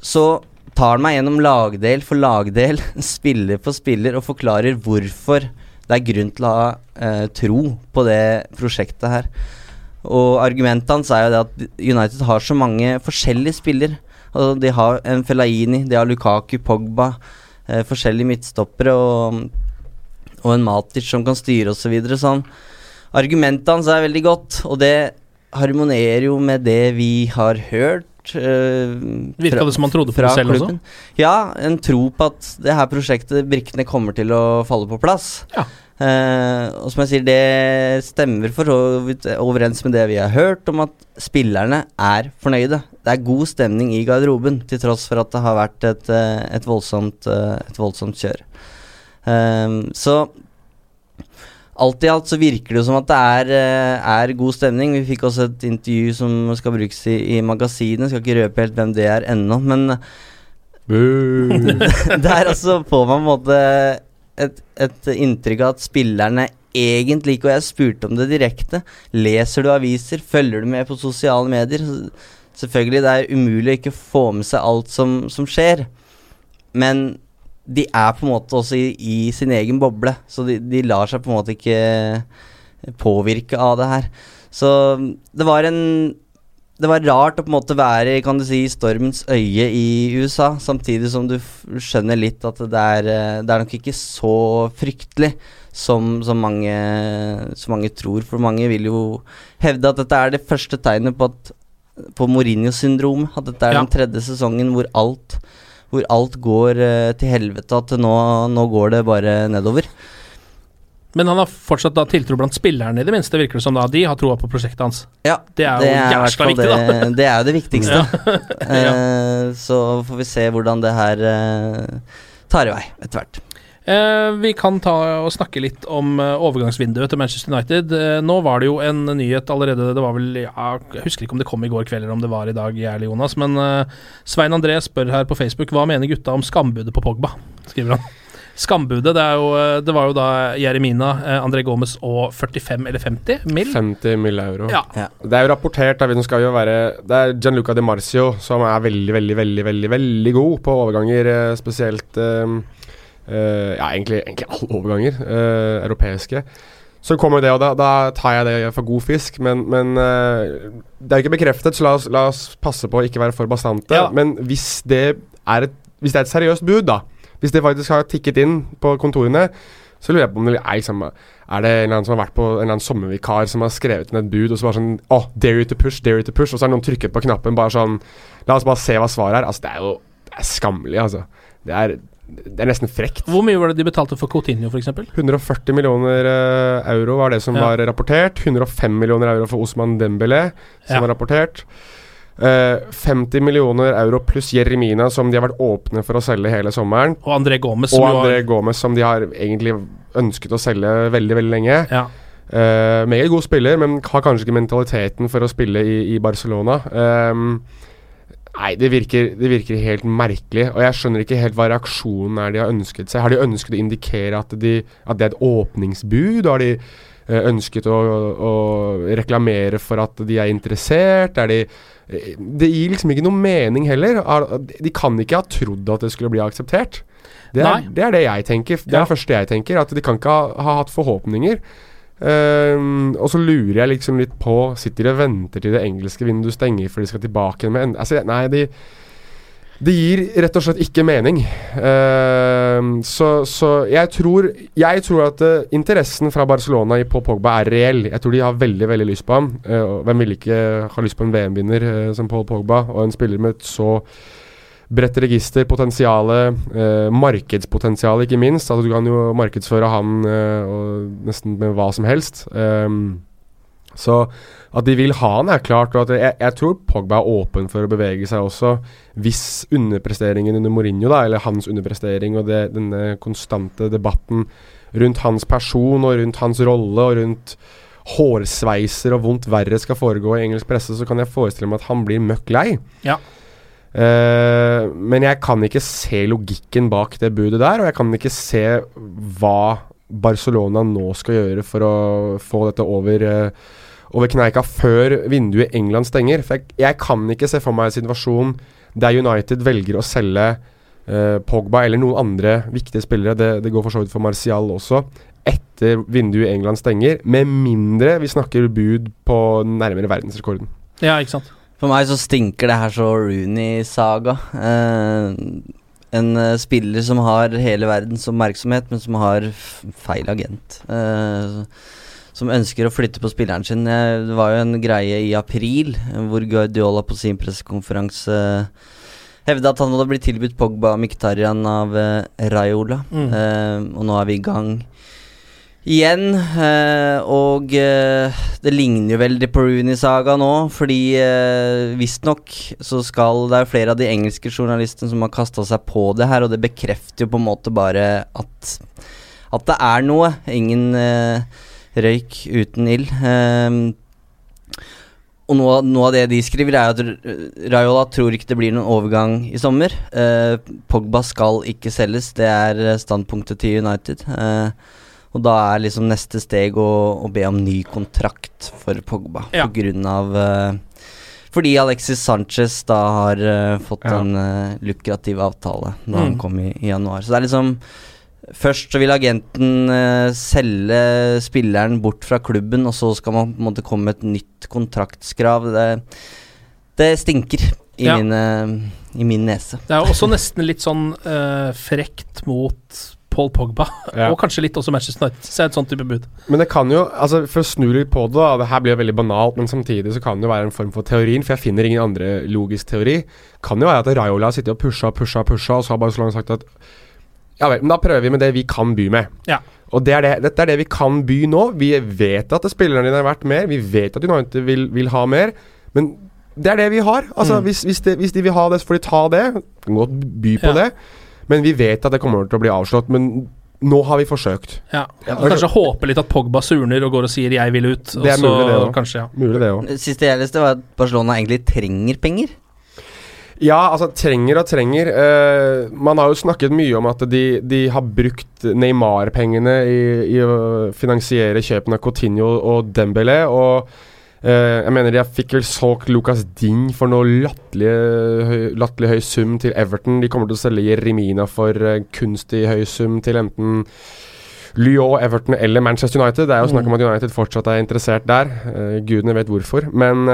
Så tar han meg gjennom lagdel for lagdel, spiller for spiller, og forklarer hvorfor det er grunn til å ha eh, tro på det prosjektet her. Og argumentet hans er jo det at United har så mange forskjellige spillere. Altså, de har en Fellaini, de har Lukaku, Pogba, eh, forskjellige midtstoppere og, og en Matic som kan styre osv. Så videre, sånn. Argumentet hans er veldig godt, og det harmonerer jo med det vi har hørt. Uh, Virka det som han trodde på det selv også? Ja, en tro på at det her prosjektet, brikkene kommer til å falle på plass. Ja. Eh, og som jeg sier, det stemmer for så vidt overens med det vi har hørt om at spillerne er fornøyde. Det er god stemning i garderoben, til tross for at det har vært et, eh, et, voldsomt, eh, et voldsomt kjør. Eh, så Alt i alt så virker det jo som at det er, eh, er god stemning. Vi fikk også et intervju som skal brukes i, i magasinet. Skal ikke røpe helt hvem det er ennå, men der altså får man på en måte et, et inntrykk av at spillerne egentlig ikke, og jeg spurte om det direkte, leser du aviser, følger du med på sosiale medier? Selvfølgelig, det er umulig å ikke få med seg alt som, som skjer, men de er på en måte også i, i sin egen boble, så de, de lar seg på en måte ikke påvirke av det her. Så det var en det var rart å på en måte være kan du si, i stormens øye i USA, samtidig som du skjønner litt at det er, eh, det er nok ikke så fryktelig som, som, mange, som mange tror. For mange vil jo hevde at dette er det første tegnet på, at, på Mourinho-syndromet. At dette er Ja. den tredje sesongen hvor alt, hvor alt går eh, til helvete, at nå, nå går det bare nedover. Men han har fortsatt da tiltro blant spillerne, i det minste, virker det som. da De har troa på prosjektet hans. Ja, Det er jo jævla viktig, det, da. Det, er jo det viktigste. Ja. Eh, så får vi se hvordan det her eh, tar i vei etter hvert. Eh, vi kan ta og snakke litt om overgangsvinduet til Manchester United. Nå var det jo en nyhet allerede Det var vel ja, Jeg husker ikke om det kom i går kveld eller om det var i dag, Jonas. Men Svein André spør her på Facebook hva mener gutta om skambudet på Pogba. Skriver han. Skambudet, det, er jo, eh, det var jo da Jeremina, eh, André Gomez og 45 eller 50 mill. 50 mill. euro. Ja. Det er jo rapportert da, vi skal jo være Det er Gianluca Di Marcio som er veldig, veldig, veldig veldig, veldig god på overganger, eh, spesielt eh, eh, Ja, egentlig, egentlig alle overganger. eh, europeiske. Så kommer det, og da, da tar jeg det for god fisk, men, men Det er jo ikke bekreftet, så la oss, la oss passe på å ikke være for bastante. Ja. Men hvis det, er et, hvis det er et seriøst bud, da Hvis det faktisk har tikket inn på kontorene, så lurer jeg på om det er, liksom, er det en eller annen som har vært på en eller annen sommervikar som har skrevet inn et bud, og så bare sånn oh, dare you to push, dare you to push, og så har noen trykket på knappen bare sånn La oss bare se hva svaret er. Altså, det er jo det er skammelig, altså. Det er, det er nesten frekt. Hvor mye var det de betalte for Coutinho, f.eks.? 140 millioner eh, euro var det som Ja. var rapportert. 105 millioner euro for Osman Dembélé, som Ja. var rapportert. Eh, 50 millioner euro pluss Jeremina, som de har vært åpne for å selge hele sommeren. Og André Gomez, Og som André har Gomez, som de har egentlig ønsket å selge veldig, veldig lenge. ja. Uh, meget god spiller, men har kanskje ikke mentaliteten for å spille i, i Barcelona. Um, nei, det virker, det virker helt merkelig, og jeg skjønner ikke helt hva reaksjonen er de har ønsket seg. Har de ønsket å indikere at, de, at det er et åpningsbud? Har de eh, ønsket å, å reklamere for at de er interessert? Er de Det gir liksom ikke noe mening heller. De kan ikke ha trodd at det skulle bli akseptert. Det er, det er det jeg tenker. Det er Ja. det første jeg tenker. At de kan ikke ha, ha hatt forhåpninger. Um, og så lurer jeg liksom litt på Sitter de og venter til det engelske vinduet stenger før de skal tilbake igjen med en altså, Nei, de det gir rett og slett ikke mening. Uh, så, så jeg tror Jeg tror at uh, interessen fra Barcelona i Paul Pogba er reell. Jeg tror de har veldig veldig lyst på ham. Uh, hvem vil ikke ha lyst på en VM-vinner som Paul Pogba, og en spiller med et så bredt register, potensialet, eh, markedspotensialet ikke minst. Altså, du kan jo markedsføre han eh, nesten med hva som helst. Ehm, så at de vil ha han er klart, og at jeg, jeg tror Pogba er åpen for å bevege seg også, hvis underpresteringen under Mourinho, da, eller hans underprestering og det, denne konstante debatten rundt hans person og rundt hans rolle og rundt hårsveiser og vondt verre skal foregå i engelsk presse, så kan jeg forestille meg at han blir møkk lei. Ja. Uh, men jeg kan ikke se logikken bak det budet der, og jeg kan ikke se hva Barcelona nå skal gjøre for å få dette over, eh, over kneika før vinduet i England stenger. For jeg, jeg kan ikke se for meg en situasjon der United velger å selge eh, Pogba eller noen andre viktige spillere, det, det går for så vidt for Martial også, etter vinduet i England stenger, med mindre vi snakker bud på nærmere verdensrekorden. ja, ikke sant. For meg så stinker det her så Rooney-saga. Eh, en eh, spiller som har hele verdens oppmerksomhet, men som har f feil agent. Eh, som ønsker å flytte på spilleren sin. Eh, det var jo en greie i april eh, hvor Guardiola på sin pressekonferanse uh, hevda at han hadde blitt tilbudt Pogba og Miktarian av eh, Raiola. Mm. Eh, og nå er vi i gang igjen. eh, og eh, det ligner jo veldig på Rooney-saga nå, fordi eh, visstnok så skal Det er flere av de engelske journalistene som har kasta seg på det her, og det bekrefter jo på en måte bare at At det er noe. Ingen eh, røyk uten ild. Ehm, og noe, noe av det de skriver, er at Raiola tror ikke det blir noen overgang i sommer. Eh, Pogba skal ikke selges, det er standpunktet til United. Eh, og da er liksom neste steg å, å be om ny kontrakt for Pogba, Ja. på grunn av eh, Fordi Alexis Sanchez da har eh, fått Ja. en eh, lukrativ avtale da han Mm. kom i, i januar. Så det er liksom Først så vil agenten eh, selge spilleren bort fra klubben, og så skal man på en måte komme med et nytt kontraktskrav. Det, det stinker i, Ja. mine, i min nese. Det er også nesten litt sånn uh, frekt mot Paul Pogba, Ja. og kanskje litt også Manchester United. det et sånt type bud. Men det kan jo, altså for å snu litt på det, da, det her blir jo veldig banalt, men samtidig så kan det jo være en form for teorien, for jeg finner ingen andre logisk teori. Kan jo være at Raiola har sittet og pusha og pusha, pusha, og så har Barcelona sagt at Ja vel, men da prøver vi med det vi kan by med. Ja. Og det er det, dette er det vi kan by nå. Vi vet at spillerne dine er verdt mer. Vi vet at United vil, vil ha mer. Men det er det vi har. Altså, Mm. hvis, hvis, de, hvis de vil ha det, så får de ta det. Kan godt by på Ja. det. Men vi vet at det kommer til å bli avslått. Men nå har vi forsøkt. Ja. Og kanskje håpe litt at Pogba surner og går og sier 'jeg vil ut'. Det er så mulig, det òg. ja. Siste jeg leste, var at Barcelona egentlig trenger penger. Ja, altså trenger og trenger. Uh, man har jo snakket mye om at de, de har brukt Neymar-pengene i, i å finansiere kjøpene av Coutinho og Dembélé. Og uh, jeg mener de fikk vel solgt Lucas Ding for noe latterlig høy, sum til Everton. De kommer til å selge Jeremina for uh, kunstig høy sum til enten Lyon, Everton eller Manchester United. Det er jo snakk om at United fortsatt er interessert der. Gudene vet hvorfor. Men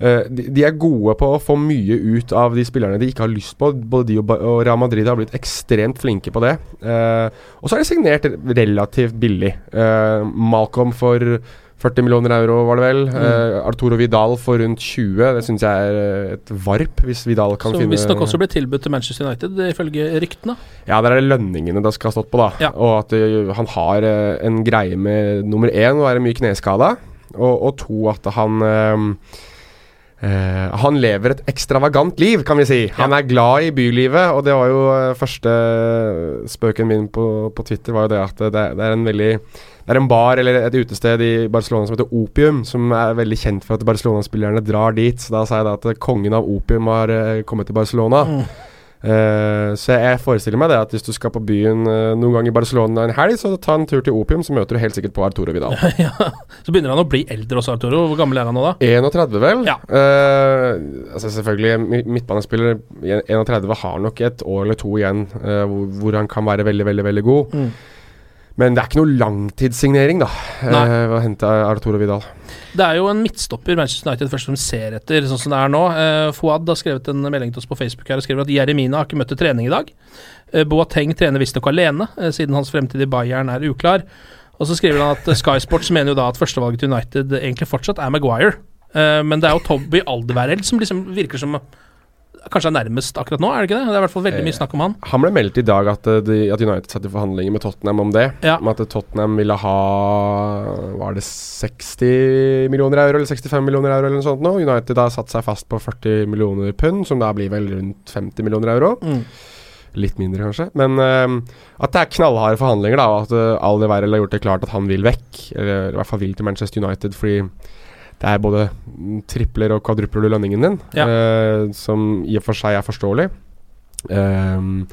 de, de er gode på å få mye ut av de spillerne de ikke har lyst på. Både de og, og Real Madrid har blitt ekstremt flinke på det. Uh, og så er de signert relativt billig. Uh, Malcolm for 40 millioner euro, var det vel. Uh, Arturo Vidal for rundt 20. Det syns jeg er eh, et varp, hvis Vidal kan Som finne visstnok også ble tilbudt til Manchester United, ifølge ryktene. Ja, der er det lønningene det skal ha stått på, da. Ja. Og at uh, han har uh, en greie med nummer én å være mye kneskada, og, og to at han eh, han lever et ekstravagant liv, kan vi si. Han er glad i bylivet, og det var jo ø, første spøken min på, på Twitter, var jo det at det, det er en veldig det er en bar eller et utested i Barcelona som heter Opium, som er veldig kjent for at Barcelona-spillerne drar dit. Så da sa jeg da at kongen av opium har kommet til Barcelona. Eh, så jeg forestiller meg det at hvis du skal på byen uh, noen gang i Barcelona en helg, så ta en tur til Opium, så møter du helt sikkert på Arturo Vidal. ja. Så begynner han å bli eldre også, Arturo. Hvor gammel er han nå, da? 31, vel? Ja. Uh, altså selvfølgelig, midtbanespiller 31 har nok et år eller to igjen hvor, hvor han kan være veldig, veldig, veldig god. Mm. Men det er ikke noe langtidssignering, da, Nei. eh, å hente Arturo Vidal. Det er jo en midtstopper Manchester United først og fremst ser etter, sånn som det er nå. Eh, Fouad har skrevet en melding til oss på Facebook her og skriver at Jeremina har ikke møtt til trening i dag. Eh, Boateng trener visstnok alene, eh, siden hans fremtid i Bayern er uklar. Og så skriver han at eh, Sky Sports mener jo da at førstevalget til United egentlig fortsatt er Maguire. Eh, men det er jo Toby Alderweireld som liksom virker som Kanskje er nærmest akkurat nå, er det ikke det? Det er i hvert fall veldig mye snakk om han. Han ble meldt i dag at, eh, de, at United satt i forhandlinger med Tottenham om det. Ja. Om at Tottenham ville ha Var det 60 millioner euro eller 65 millioner euro eller noe sånt nå. United har satt seg fast på 40 millioner pund, som da blir vel rundt 50 millioner euro. Mm. Litt mindre, kanskje. Men uh, at det er knallharde forhandlinger, da, og at uh, verre har gjort det klart at han vil vekk. Eller i hvert fall vil til Manchester United, fordi det er både tripler og kvadrupler du lønningen din, Ja. eh, som i og for seg er forståelig. Ehm,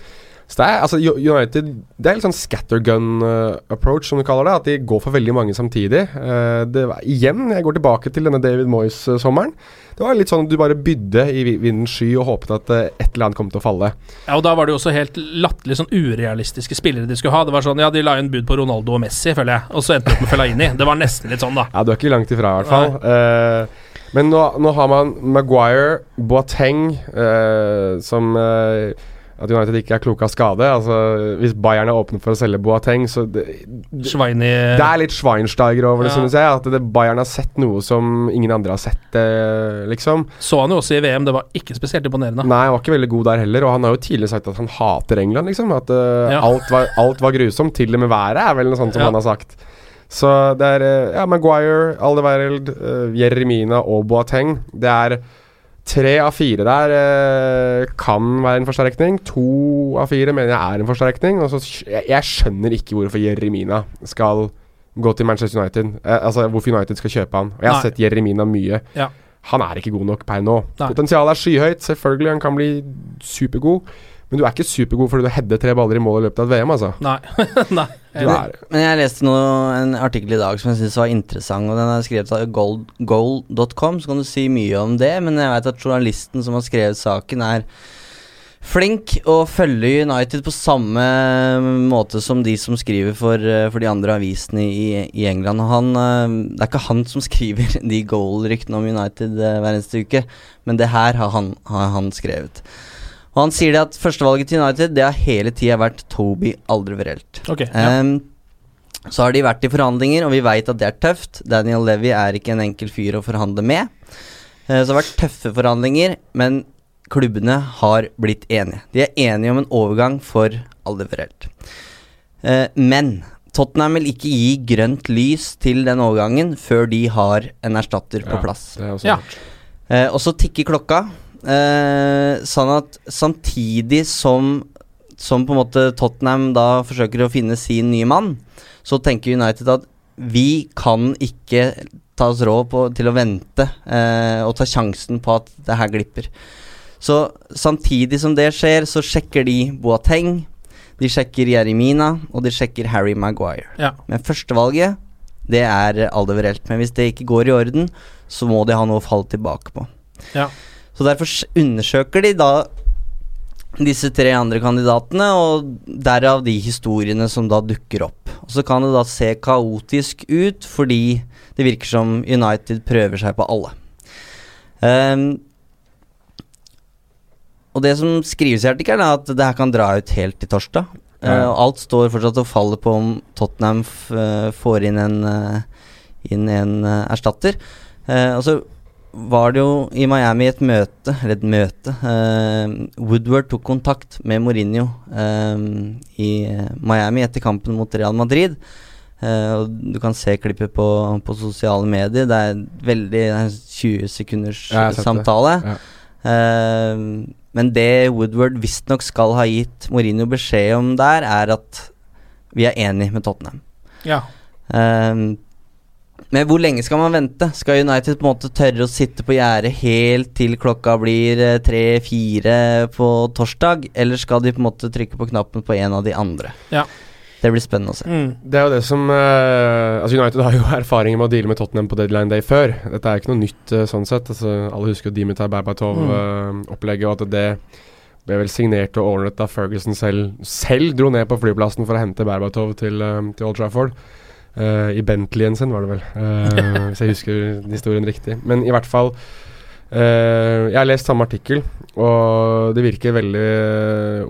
så det er altså United Det er litt sånn scattergun uh, approach, som du kaller det. At de går for veldig mange samtidig. Eh, det, igjen, jeg går tilbake til denne David Moyes-sommeren. Det var litt sånn at du bare bydde i vindens sky og håpet at eh, et eller annet kom til å falle. Ja, og da var det jo også helt latterlig sånn urealistiske spillere de skulle ha. Det var sånn, ja, de la inn bud på Ronaldo og Messi, føler jeg, og så endte de opp med Fellaini. Det var nesten litt sånn, da. Ja, du er ikke langt ifra, i hvert fall. Uh, men nå, nå har man Maguire, Boateng, uh, som eh, At United ikke er kloke av skade. Altså, hvis Bayern er åpne for å selge Boateng, så det, det, Schweini det er litt Schweinsteiger over det, Ja. synes jeg. At det, Bayern har sett noe som ingen andre har sett, eh, liksom. Så han jo også i VM, det var ikke spesielt imponerende. Nei, han var ikke veldig god der heller, og han har jo tidligere sagt at han hater England, liksom. At uh, Ja. alt, var, alt var grusomt, til og med været er vel noe sånt som Ja. han har sagt. Så det er eh, ja, Maguire, Alderweireld uh, Jeremina og Boateng. Det er tre av fire der eh, kan være en forsterkning. To av fire mener jeg er en forsterkning. Og så jeg, jeg skjønner ikke hvorfor Jeremina skal gå til Manchester United. Eh, altså hvorfor United skal kjøpe han. Og jeg har Nei. sett Jeremina mye. Ja. Han er ikke god nok per nå. Nei. Potensialet er skyhøyt. Selvfølgelig, han kan bli supergod. Men du er ikke supergod fordi du header tre baller i mål i løpet av et VM, altså. Nei. Nei. Du er Men jeg leste noe, en artikkel i dag som jeg syntes var interessant, og den er skrevet av gold- goal.com, så kan du si mye om det, men jeg vet at journalisten som har skrevet saken, er flink og følger United på samme måte som de som skriver for, eh, for de andre avisene i, i England. Han, eh, det er ikke han som skriver de goal-ryktene om United eh, hver eneste uke, men det her har han, har han skrevet. Og han sier det at førstevalget til United Det har hele tida vært Toby Alderweireld. Okay, ja. um, så har de vært i forhandlinger, og vi veit at det er tøft. Daniel Levy er ikke en enkel fyr å forhandle med. Uh, så det har vært tøffe forhandlinger, men klubbene har blitt enige. De er enige om en overgang for Alderweireld. Uh, men Tottenham vil ikke gi grønt lys til den overgangen før de har en erstatter på Ja, plass. Det er også Ja. Eh, og så tikker klokka. Eh, sånn at samtidig som Som på en måte Tottenham da forsøker å finne sin nye mann, så tenker United at vi kan ikke ta oss råd på, til å vente eh, og ta sjansen på at det her glipper. Så samtidig som det skjer, så sjekker de Boateng, de sjekker Jeremina, og de sjekker Harry Maguire. Ja. Men førstevalget, det er Aldeverelt. Men hvis det ikke går i orden, så må de ha noe å falle tilbake på. Ja. Så derfor undersøker de da disse tre andre kandidatene, og derav de historiene som da dukker opp. Og Så kan det da se kaotisk ut, fordi det virker som United prøver seg på alle. Um, og det som skrives i artikkelen, er at det her kan dra ut helt til torsdag. Ja. Uh, alt står fortsatt og faller på om Tottenham eh, får inn en, uh, inn en uh, erstatter. Og så var det jo i Miami et møte, eller et møte eh, Woodward tok kontakt med Mourinho eh, i Miami etter kampen mot Real Madrid. Eh, og du kan se klippet på, på sosiale medier. Det er veldig det er 20 sekunders Ja, samtale. det. Ja. Eh, men det Woodward visstnok skal ha gitt Mourinho beskjed om der, er at vi er enig med Tottenham. ja. Eh, men hvor lenge skal man vente? Skal United på en måte tørre å sitte på gjerdet helt til klokka blir eh, tre-fire på torsdag, eller skal de på en måte trykke på knappen på en av de andre? Ja. Det blir spennende å se. Mm. Det er jo det som uh, Altså United har jo erfaringer med å deale med Tottenham på deadline day før. Dette er ikke noe nytt uh, sånn sett. Altså, alle husker jo Dimitar Berbatov-opplegget, og at det ble vel signert og ordnet da Ferguson selv, selv dro ned på flyplassen for å hente Berbatov til, til Old Trafford. Eh, I Bentleyen sin, var det vel, Uh, hvis jeg husker historien riktig. Men i hvert fall Uh, Jeg har lest samme artikkel, og det virker veldig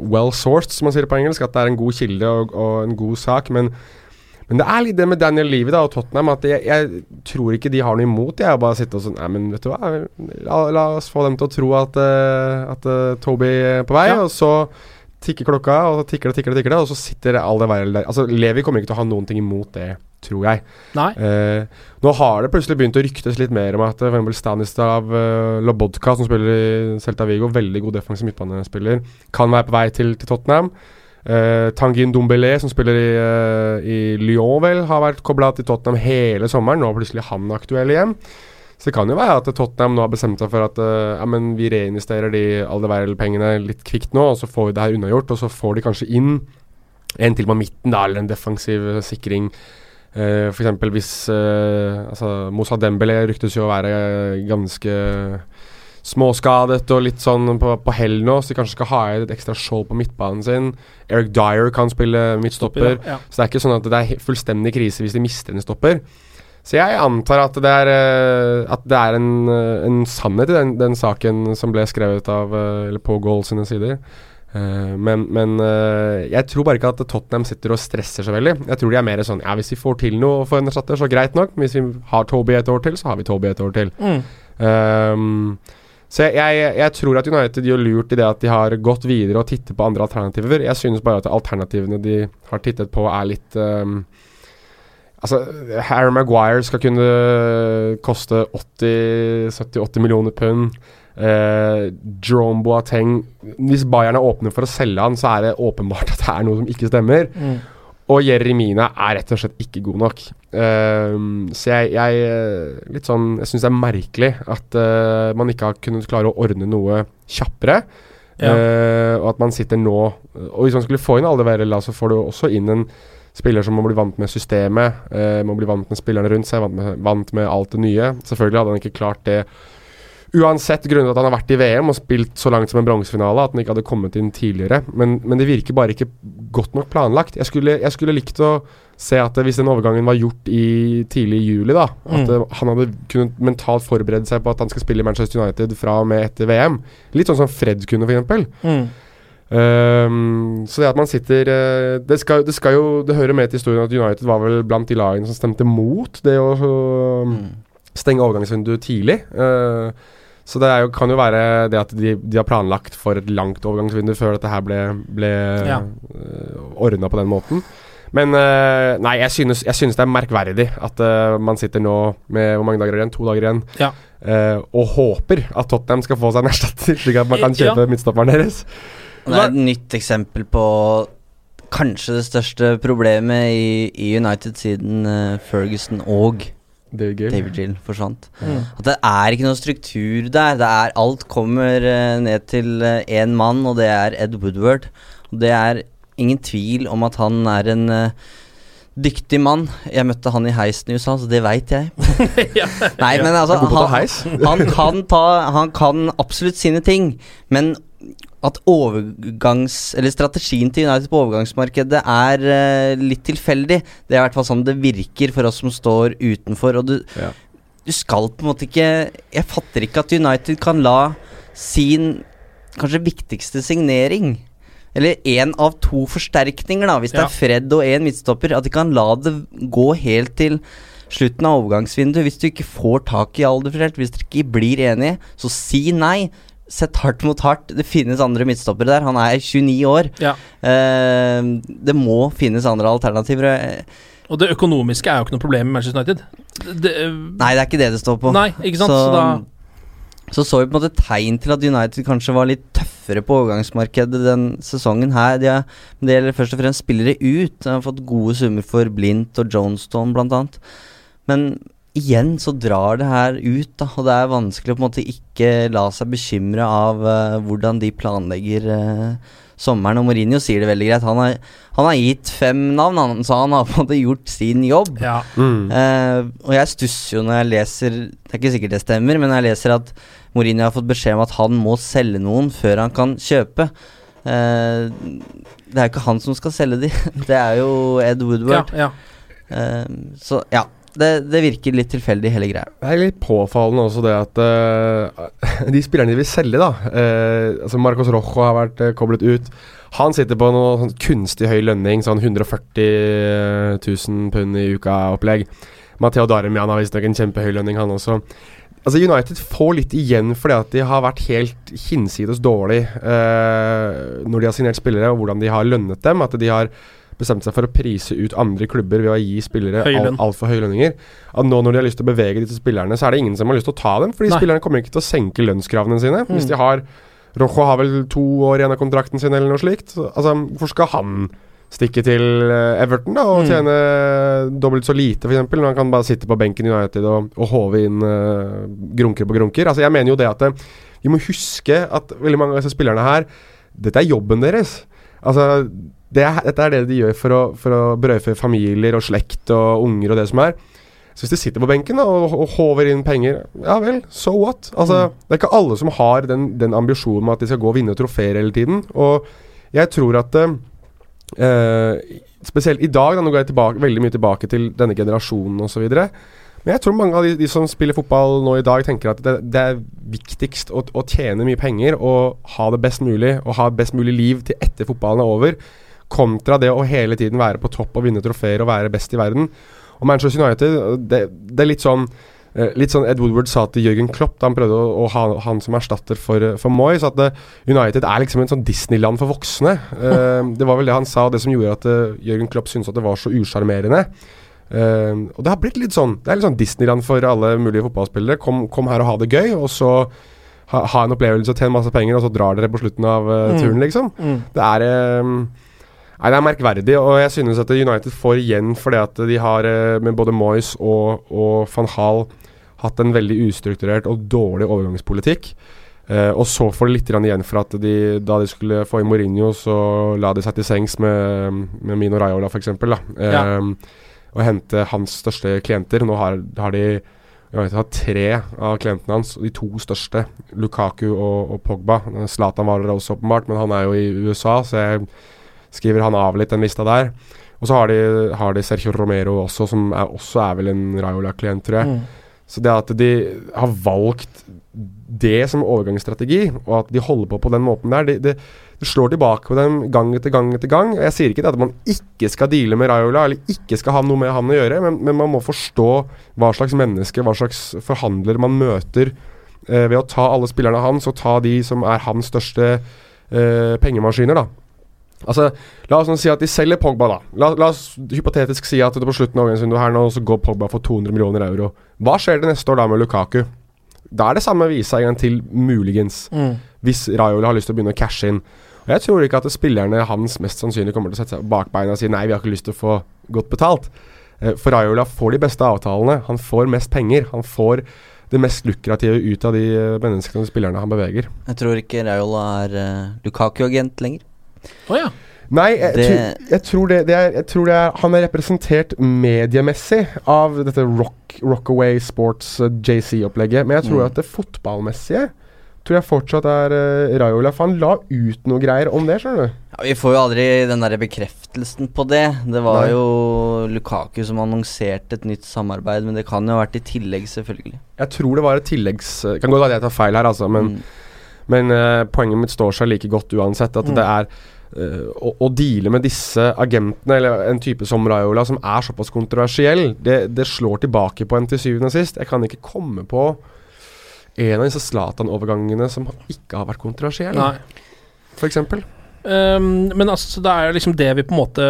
well sourced, som man sier på engelsk. At det er en god kilde og, og en god sak. Men, men det er litt det med Daniel Levy da, og Tottenham at jeg, jeg tror ikke de har noe imot det. Jeg bare sitter og sånn Nei, men vet du hva, la, la oss få dem til å tro at, uh, at uh, Toby er på vei, Ja. og så tikker klokka, og så tikker det, tikker det, tikker det, og så sitter all det der. Altså, Levi kommer ikke til å ha noen ting imot det, tror jeg. Nei. Eh, nå har det plutselig begynt å ryktes litt mer om at uh, f.eks. Stanislav uh, Lobodka, som spiller i Celta Vigo, veldig god defensiv midtbanespiller, kan være på vei til, til Tottenham. Uh, Tangin Dombele, som spiller i, uh, i Lyon, vel, har vært kobla til Tottenham hele sommeren. Nå er plutselig han aktuell igjen. Så det kan jo være at Tottenham nå har bestemt seg for at uh, ja, men vi reinvesterer de Aldeverl-pengene litt kvikt nå, og så får vi det her unnagjort. Og så får de kanskje inn en til på midten, da, eller en defensiv eh, sikring. Uh, for eksempel hvis uh, altså, Moussa Dembélé ryktes jo å være ganske småskadet og litt sånn på, på hell nå, så de kanskje skal ha et ekstra skjold på midtbanen sin. Eric Dyer kan spille midtstopper. Ja. Så det er ikke sånn at det er fullstendig krise hvis de mister en stopper. Så jeg antar at det er, eh, at det er en, eh, en sannhet i den, den saken som ble skrevet av eh, Eller på Goal sine sider. Men men jeg tror bare ikke at Tottenham sitter og stresser så veldig. Jeg tror de er mer sånn Ja, hvis vi får til noe for en erstatter, så greit nok. Hvis vi har Toby et år til, så har vi Toby et år til. Mm. Um, så jeg, jeg, jeg tror at United gjør lurt i det at de har gått videre og tittet på andre alternativer. Jeg synes bare at alternativene de har tittet på, er litt ehm, Altså, Harry Maguire skal kunne koste 80-70-80 millioner pund. Eh, Jerome Boateng Hvis Bayern er åpne for å selge han, så er det åpenbart at det er noe som ikke stemmer. Mm. Og Jeremina er rett og slett ikke god nok. Eh, så jeg, jeg eh, Litt sånn Jeg syns det er merkelig at eh, man ikke har kunnet klare å ordne noe kjappere. Ja. Eh, og at man sitter nå Og hvis man skulle få inn Aldeverella, så får du også inn en spiller som må bli vant med systemet, eh, må bli vant med spillerne rundt seg, vant med, vant med alt det nye. Selvfølgelig hadde han ikke klart det Uansett grunnet at han har vært i VM og spilt så langt som en bronsefinale at han ikke hadde kommet inn tidligere. Men, men det virker bare ikke godt nok planlagt. Jeg skulle, jeg skulle likt å se at hvis den overgangen var gjort i tidlig i juli, da At Mm. han hadde kunnet mentalt forberede seg på at han skal spille i Manchester United fra og med etter VM. Litt sånn som Fred kunne, f.eks. Mm. Um, så det at man sitter eh, det, skal, det skal jo Det hører med til historien at United var vel blant de lagene som stemte mot det å Mm. stenge overgangsvinduet tidlig. Uh, Så det er jo, kan jo være det at de, de har planlagt for et langt overgangsvindu før dette her ble, ble Ja. ordna på den måten. Men uh, nei, jeg synes, jeg synes det er merkverdig at uh, man sitter nå med hvor mange dager er igjen? To dager igjen. Ja. Uh, og håper at Tottenham skal få seg en erstatter, slik at man kan Ja. kjøpe midtstopperen deres. Det er et nytt eksempel på kanskje det største problemet i, i United siden uh, Ferguson og David Gill. David Gill forsvant. Mm. At det er ikke noe struktur der. Det er, alt kommer uh, ned til én mann, og det er Ed Woodward. Og det er ingen tvil om at han er en eh, dyktig mann. Jeg møtte han i heisen i USA, så det veit jeg. Nei, men altså han, han, kan ta, han kan absolutt sine ting, men at overgangs... Eller strategien til United på overgangsmarkedet er uh, litt tilfeldig. Det er i hvert fall sånn det virker for oss som står utenfor. Og du, Ja. du skal på en måte ikke Jeg fatter ikke at United kan la sin kanskje viktigste signering eller én av to forsterkninger, da, hvis det er Fred og én midtstopper. At de kan la det gå helt til slutten av overgangsvinduet. Hvis du ikke får tak i alderforskjell, hvis dere ikke blir enige, så si nei. Sett hardt mot hardt. Det finnes andre midtstoppere der. Han er 29 år. Ja. Eh, det må finnes andre alternativer. Og det økonomiske er jo ikke noe problem med Manchester United. Det, Nei, det er ikke det det står på. Nei, ikke sant? Så, Så da så så vi på en måte tegn til at United kanskje var litt tøffere på overgangsmarkedet den sesongen her. De har, det gjelder først og fremst spillere ut. De har fått gode summer for Blint og Jonestone blant annet. Men igjen så drar det her ut, da, og det er vanskelig å på en måte ikke la seg bekymre av uh, hvordan de planlegger uh, sommeren. Og Mourinho sier det veldig greit. Han har, han har gitt fem navn, han, så han har på en måte gjort sin jobb. Ja. Mm. Uh, og jeg stusser jo når jeg leser Det er ikke sikkert det stemmer, men jeg leser at Mourinho har fått beskjed om at han må selge noen før han kan kjøpe. Uh, det er jo ikke han som skal selge de, det er jo Ed Woodward. ja. Eh, så ja, det, det virker litt tilfeldig, hele greia. Det er litt påfallende også det at uh, de spillerne de vil selge, da uh, altså Marcos Rojo har vært uh, koblet ut. Han sitter på noe sånn kunstig høy lønning, sånn 140 000 pund i uka-opplegg. Matheo Darmian har visstnok en kjempehøy lønning, han også. Altså United får litt igjen fordi at de har vært helt hinsides dårlig eh, når de har signert spillere, og hvordan de har lønnet dem. At de har bestemt seg for å prise ut andre klubber ved å gi spillere altfor alt høye lønninger. At nå når de har lyst til å bevege disse spillerne, så er det ingen som har lyst til å ta dem. Fordi Nei. spillerne kommer ikke til å senke lønnskravene sine. Hvis Mm. de har Rojo har vel to år igjen av kontrakten sin, eller noe slikt. Altså, hvorfor skal han stikke til eh, Everton da og Mm. tjene dobbelt så lite, f.eks., når han kan bare sitte på benken i United og, og håve inn uh, grunker på grunker? Altså, jeg mener jo det at eh, vi må huske at veldig mange av disse spillerne her Dette er jobben deres. Altså, det er, dette er det de gjør for å, for å brødfø familier og slekt og unger og det som er. Så hvis de sitter på benken da, og, og håver inn penger, ja vel, so what? Altså, Det er ikke alle som har den, den ambisjonen med at de skal gå og vinne trofeer hele tiden. Og jeg tror at eh, Spesielt i dag, da, nå går jeg tilbake, veldig mye tilbake til denne generasjonen osv. Men jeg tror mange av de, de som spiller fotball nå i dag, tenker at det, det er viktigst å, å tjene mye penger og ha det best mulig, og ha et best mulig liv til etter fotballen er over, kontra det å hele tiden være på topp og vinne trofeer og være best i verden. Og Manchester United, det, det er litt sånn eh, Litt sånn Ed Woodward sa til Jørgen Klopp da han prøvde å, å ha han som erstatter for, eh, for Moyes, at eh, United er liksom en sånn Disneyland for voksne. Uh, det var vel det han sa, og det som gjorde at uh, Jørgen Klopp syntes at det var så usjarmerende. Uh, og det har blitt litt sånn Det er litt sånn Disneyland for alle mulige fotballspillere. Kom, kom her og ha det gøy, og så ha, ha en opplevelse og tjene masse penger, og så drar dere på slutten av Mm. turen, liksom. Mm. Det er Nei, det er merkverdig, og jeg synes at United får igjen fordi at de har, eh, med både Moyes og, og van Hall, hatt en veldig ustrukturert og dårlig overgangspolitikk. Eh, og så får de litt igjen for at de, da de skulle få inn Mourinho, så la de seg til sengs med, med Mino Raiola, f.eks. Eh, Ja. Og hente hans største klienter. Nå har, har de United har tre av klientene hans, og de to største, Lukaku og, og Pogba. Zlatan var der også, åpenbart, men han er jo i USA, så jeg skriver han av litt den lista der. Og så har de, har de Sergio Romero også, som er, også er vel en Raiola-klient, tror jeg. Mm. Så det at de har valgt det som overgangsstrategi, og at de holder på på den måten der, det, det, det slår tilbake på dem gang etter gang etter gang. Og Jeg sier ikke at man ikke skal deale med Raiola, eller ikke skal ha noe med han å gjøre, men, men man må forstå hva slags menneske, hva slags forhandler man møter eh, ved å ta alle spillerne hans og ta de som er hans største eh, pengemaskiner, da. Altså, La oss nå si at de selger Pogba, da. La, la oss hypotetisk si at på slutten av overgangsvinduet her nå så går Pogba for 200 millioner euro. Hva skjer det neste år da med Lukaku? Da er det samme visa en gang til, muligens. Mm. Hvis Raiola har lyst til å begynne å cashe inn. Og Jeg tror ikke at spillerne hans mest sannsynlig kommer til å sette seg bak beina og si nei, vi har ikke lyst til å få godt betalt. Eh, For Raiola får de beste avtalene. Han får mest penger. Han får det mest lukrative ut av de eh, menneskene og spillerne han beveger. Jeg tror ikke Raiola er uh, Lukaku-agent lenger. Å ja. Nei, jeg, Det- tror, jeg, tror det, det er, jeg tror det er Han er representert mediemessig av dette rock, Rockaway Sports uh, JC-opplegget, men jeg tror Mm. at det fotballmessige tror jeg fortsatt er uh, Raiola. For han la ut noe greier om det, skjønner du. Ja, vi får jo aldri den der bekreftelsen på det. Det var Nei. jo Lukaku som annonserte et nytt samarbeid, men det kan jo ha vært i tillegg, selvfølgelig. Jeg tror det var et tilleggs... eh, Kan godt være at jeg tar feil her, altså, men, Mm. Men uh, poenget mitt står seg like godt uansett. At Mm. det er uh, å, å deale med disse agentene, eller en type som Raiola, som er såpass kontroversiell, det, det slår tilbake på en til syvende og sist. Jeg kan ikke komme på en av disse Zlatan-overgangene som ikke har vært kontroversiell, f.eks. Um, men altså, det er liksom det vi på en måte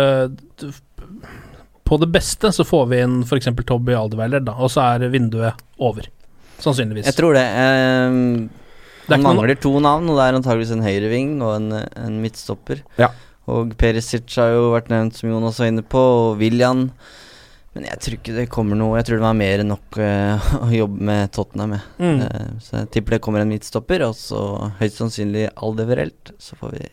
På det beste så får vi inn f.eks. Tobby Alderweiler, da, og så er vinduet over. Sannsynligvis. Jeg tror det. Um han mangler noen... to navn, og det er antageligvis en høyreving og en, en midtstopper. Ja. Og Perisic har jo vært nevnt, som Jonas var inne på, og William. Men jeg tror ikke det kommer noe Jeg tror det var mer enn nok uh, å jobbe med Tottenham med. Mm. Uh, så jeg tipper det kommer en midtstopper, og så høyst sannsynlig Aldeverelt. Så får vi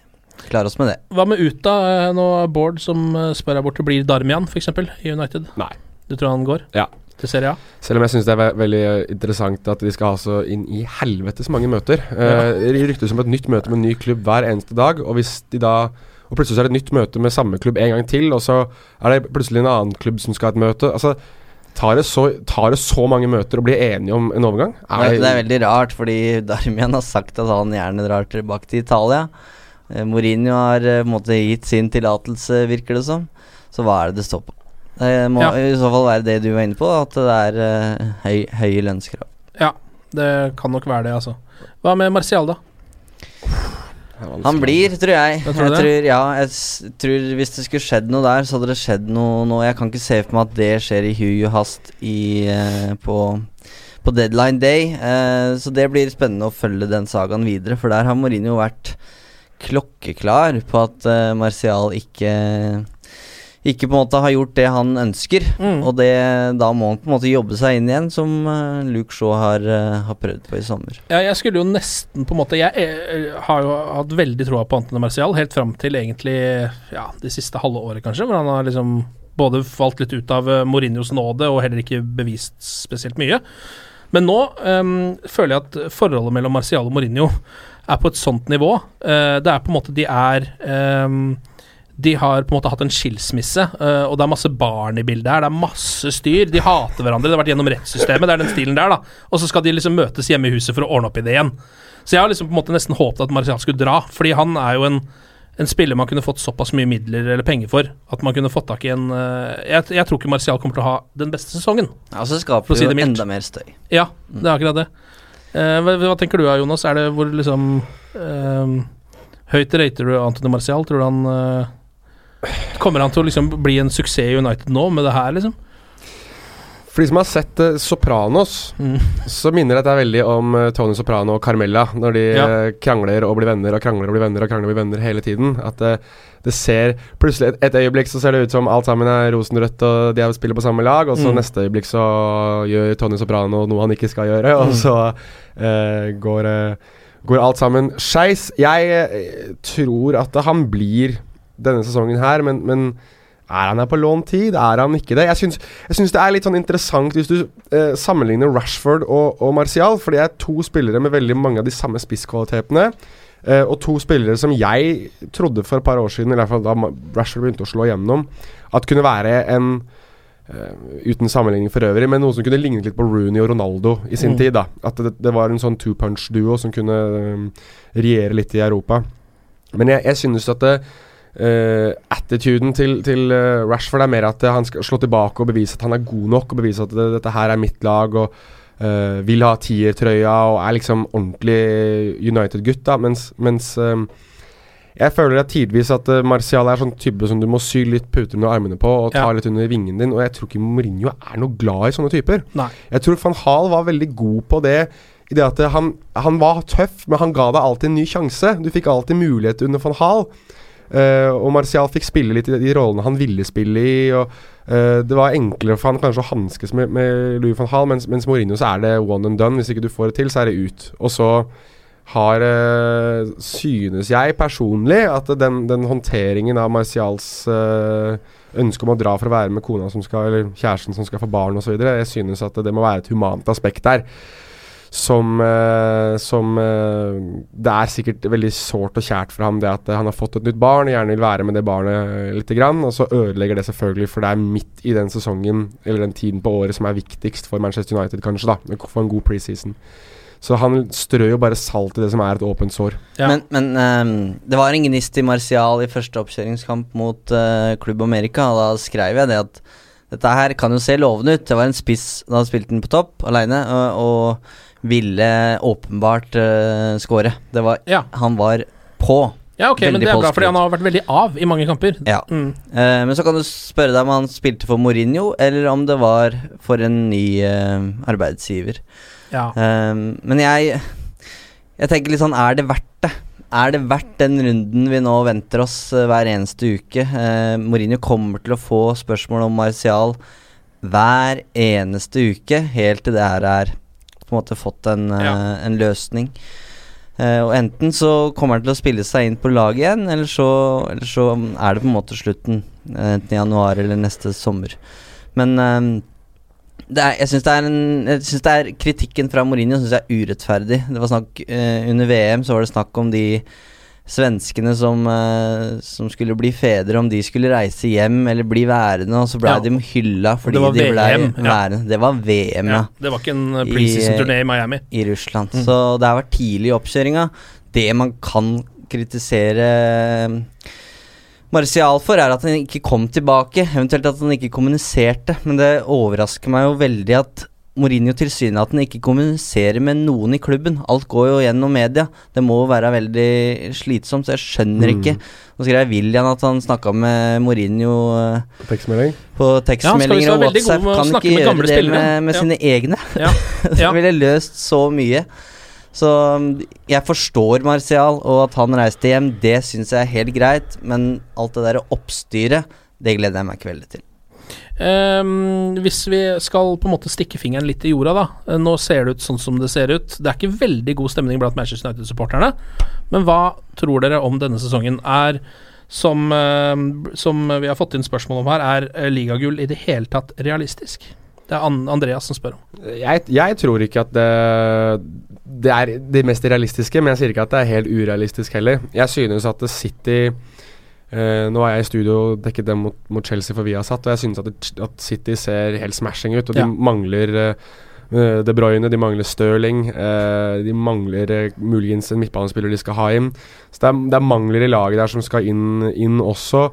klare oss med det. Hva med Uta? Nå Bård som eh, spør her borte, blir Darmian f.eks. i United? Nei. Du tror han går Ja. Til Serie A? Selv om jeg syns det er ve veldig eh, interessant at de skal ha så inn i helvetes mange møter. Uh, det ryktes om et nytt møte med en ny klubb hver eneste dag, og hvis de da Og plutselig så er det et nytt møte med samme klubb en gang til, og så er det plutselig en annen klubb som skal ha et møte. Altså Tar det, så, tar det så mange møter å bli enige om en overgang? Det er, det er veldig rart, fordi Darmian har sagt at han gjerne drar tilbake til Italia. Eh, Mourinho har eh, på en måte gitt sin tillatelse, virker det som. Så hva er det det står på? Det må Ja. i så fall være det du var inne på, at det er eh, høy, høye lønnskrav. Ja, det kan nok være det, altså. Hva med Martial, da? Han blir, tror jeg. Ja, tror jeg tror, ja, jeg tror Hvis det skulle skjedd noe der, så hadde det skjedd noe nå. Jeg kan ikke se for meg at det skjer i hui og hast i, uh, på, på deadline day. Uh, så det blir spennende å følge den sagaen videre, for der har Mourinho vært klokkeklar på at Martial ikke ikke på en måte har gjort det han ønsker. Mm. Og det, da må han på en måte jobbe seg inn igjen, som eh, Luke Shaw har, eh, har prøvd på i sommer. Ja, jeg skulle jo nesten på en måte Jeg eh, har jo hatt veldig troa på Antone Martial helt fram til egentlig ja, det siste halve året, kanskje, hvor han har liksom både falt litt ut av Mourinhos nåde og heller ikke bevist spesielt mye. Men nå um, føler jeg at forholdet mellom Martial og Mourinho er på et sånt nivå. Uh, det er på en måte De er ehm, de har på en måte hatt en skilsmisse, eh, og det er masse barn i bildet her. Det er masse styr. De hater hverandre. Det har vært gjennom rettssystemet. Det er den stilen der, da. Og så skal de liksom møtes hjemme i huset for å ordne opp i det igjen. Så jeg har liksom på en måte nesten håpet at Martial skulle dra, fordi han er jo en, en spiller man kunne fått såpass mye midler eller penger for at man kunne fått tak i en eh, jeg, jeg tror ikke Martial kommer til å ha den beste sesongen. Ja, så skaper si det jo enda mer støy. Ja, det er akkurat det. Eh, hva, hva tenker du da, Jonas? Er det hvor liksom eh, Høyt rater du Antony Martial? Tror du han eh, Kommer han til å liksom bli en suksess i United nå med det her, liksom? For de som har sett uh, Sopranos, Mm. så minner dette veldig om uh, Tony Soprano og Carmella, når de Ja. uh, krangler og blir venner og krangler og blir venner og krangler og blir venner hele tiden. At det ser Plutselig et, et øyeblikk så ser det ut som alt sammen er rosenrødt og de er- spiller på samme lag, og så Mm. neste øyeblikk så gjør Tony Soprano noe han ikke skal gjøre, og Mm. så går, går alt sammen skeis. Jeg tror at han blir denne sesongen her, men, men er han her på lånt tid? Er han ikke det? Jeg syns, jeg syns det er litt sånn interessant hvis du eh, sammenligner Rashford og, og Martial, for det er to spillere med veldig mange av de samme spisskvalitetene. eh, og to spillere som jeg trodde for et par år siden, i hvert fall da Rashford begynte å slå igjennom, at kunne være en Uh, Uten sammenligning for øvrig, men noe som kunne lignet litt på Rooney og Ronaldo i sin Mm. tid. da At det, det var en sånn two punch-duo som kunne um, regjere litt i Europa. Men jeg, jeg synes at det, eh, attituden til, til uh, Rashford er mer at han skal slå tilbake og bevise at han er god nok, og bevise at det, dette her er mitt lag. Og uh, vil ha tiertrøya og er liksom ordentlig United-gutt, da, mens, mens eh, jeg føler at tidvis at uh, Martial er sånn type som du må sy litt puter med armene på og ta Ja. litt under vingen din, og jeg tror ikke Mourinho er noe glad i sånne typer. Nei. Jeg tror van Hal var veldig god på det. I det at uh, han, han var tøff, men han ga deg alltid en ny sjanse. Du fikk alltid mulighet under van Hal. Uh, og Martial fikk spille litt i de, rollene han ville spille i. Og uh, Det var enklere for han kanskje å hanskes med, med Louis van Hall, mens, mens Mourinho så er det one and done. Hvis ikke du får det til, så er det ut. Og så har uh, Synes jeg personlig at den, den håndteringen av Martials ønske om å dra for å være med kona som skal Eller kjæresten som skal få barn osv. Jeg synes at det må være et humant aspekt der. Som, eh, som eh, Det er sikkert veldig sårt og kjært for ham det at eh, han har fått et nytt barn og gjerne vil være med det barnet lite grann. Og så ødelegger det selvfølgelig, for det er midt i den sesongen eller den tiden på året som er viktigst for Manchester United, kanskje, da. Få en god preseason. Så han strør jo bare salt i det som er et åpent sår. Ja. Men, men um, det var en gnist i Martial i første oppkjøringskamp mot uh, Klubb America, og da skrev jeg det at dette her kan jo se lovende ut. Det var en spiss da han spilte den på topp aleine, og, og ville åpenbart uh, skåre. Det var Ja. Han var på. Ja, ok, men det er bra, fordi han har vært veldig av i mange kamper. Ja. Mm. Uh, men så kan du spørre deg om han spilte for Mourinho, eller om det var for en ny uh, arbeidsgiver. Ja. Uh, men jeg Jeg tenker litt sånn, er det verdt det? Er det verdt den runden vi nå venter oss eh, hver eneste uke? Eh, Mourinho kommer til å få spørsmål om Martial hver eneste uke, helt til det her er på en måte fått en, eh, Ja. en løsning. Uh, og enten så kommer han til å spille seg inn på laget igjen, eller så, eller så er det på en måte slutten. eh, Enten i januar eller neste sommer. Men eh, det er, jeg syns det det er Kritikken fra Mourinho synes jeg er urettferdig. Det var snakk uh, Under VM så var det snakk om de svenskene som, eh, som skulle bli fedre, om de skulle reise hjem eller bli værende, og så ble Ja. de hylla fordi de ble VM, ja. værende. Det var VM, ja det var ikke en I- preseason-turné i Miami. i Russland. Mm. Så det har vært tidlig i oppkjøringa. Det man kan kritisere eh, Martial for, er at han ikke kom tilbake. Eventuelt at han ikke kommuniserte. Men det overrasker meg jo veldig at Mourinho tilsynelatende ikke kommuniserer med noen i klubben. Alt går jo gjennom media. Det må jo være veldig slitsomt, så jeg skjønner Mm. ikke. Nå skrev William at han snakka med Mourinho på Tekstmelding. på Ja, han skal tekstmeldinger og være veldig god WhatsApp. Kan ikke gjøre det spillere. med, med Ja. sine egne. Ja. Det ville løst så mye. Så um, jeg forstår Martial, og at han reiste hjem, det syns jeg er helt greit. Men alt det der oppstyret, det gleder jeg meg ikke veldig til. Ehm, hvis vi skal på en måte stikke fingeren litt i jorda, da. Eh, Nå ser det ut sånn som det ser ut. Det er ikke veldig god stemning blant Manchester United-supporterne. Men hva tror dere om denne sesongen? Er, som, eh, som vi har fått inn spørsmål om her, er eh, ligagull i det hele tatt realistisk? Det er Andreas som spør om. Jeg, jeg tror ikke at det, det er det mest realistiske, men jeg sier ikke at det er helt urealistisk heller. Jeg synes at City eh, Nå er jeg i studio og dekket dem mot, mot Chelsea for Viasat, og jeg synes at, det, at City ser helt smashing ut. Og Ja. de mangler eh, De Bruyne, de mangler Stirling. uh, de mangler muligens en midtbanespiller de skal ha inn. Så det er, det er mangler i laget der som skal inn, inn også.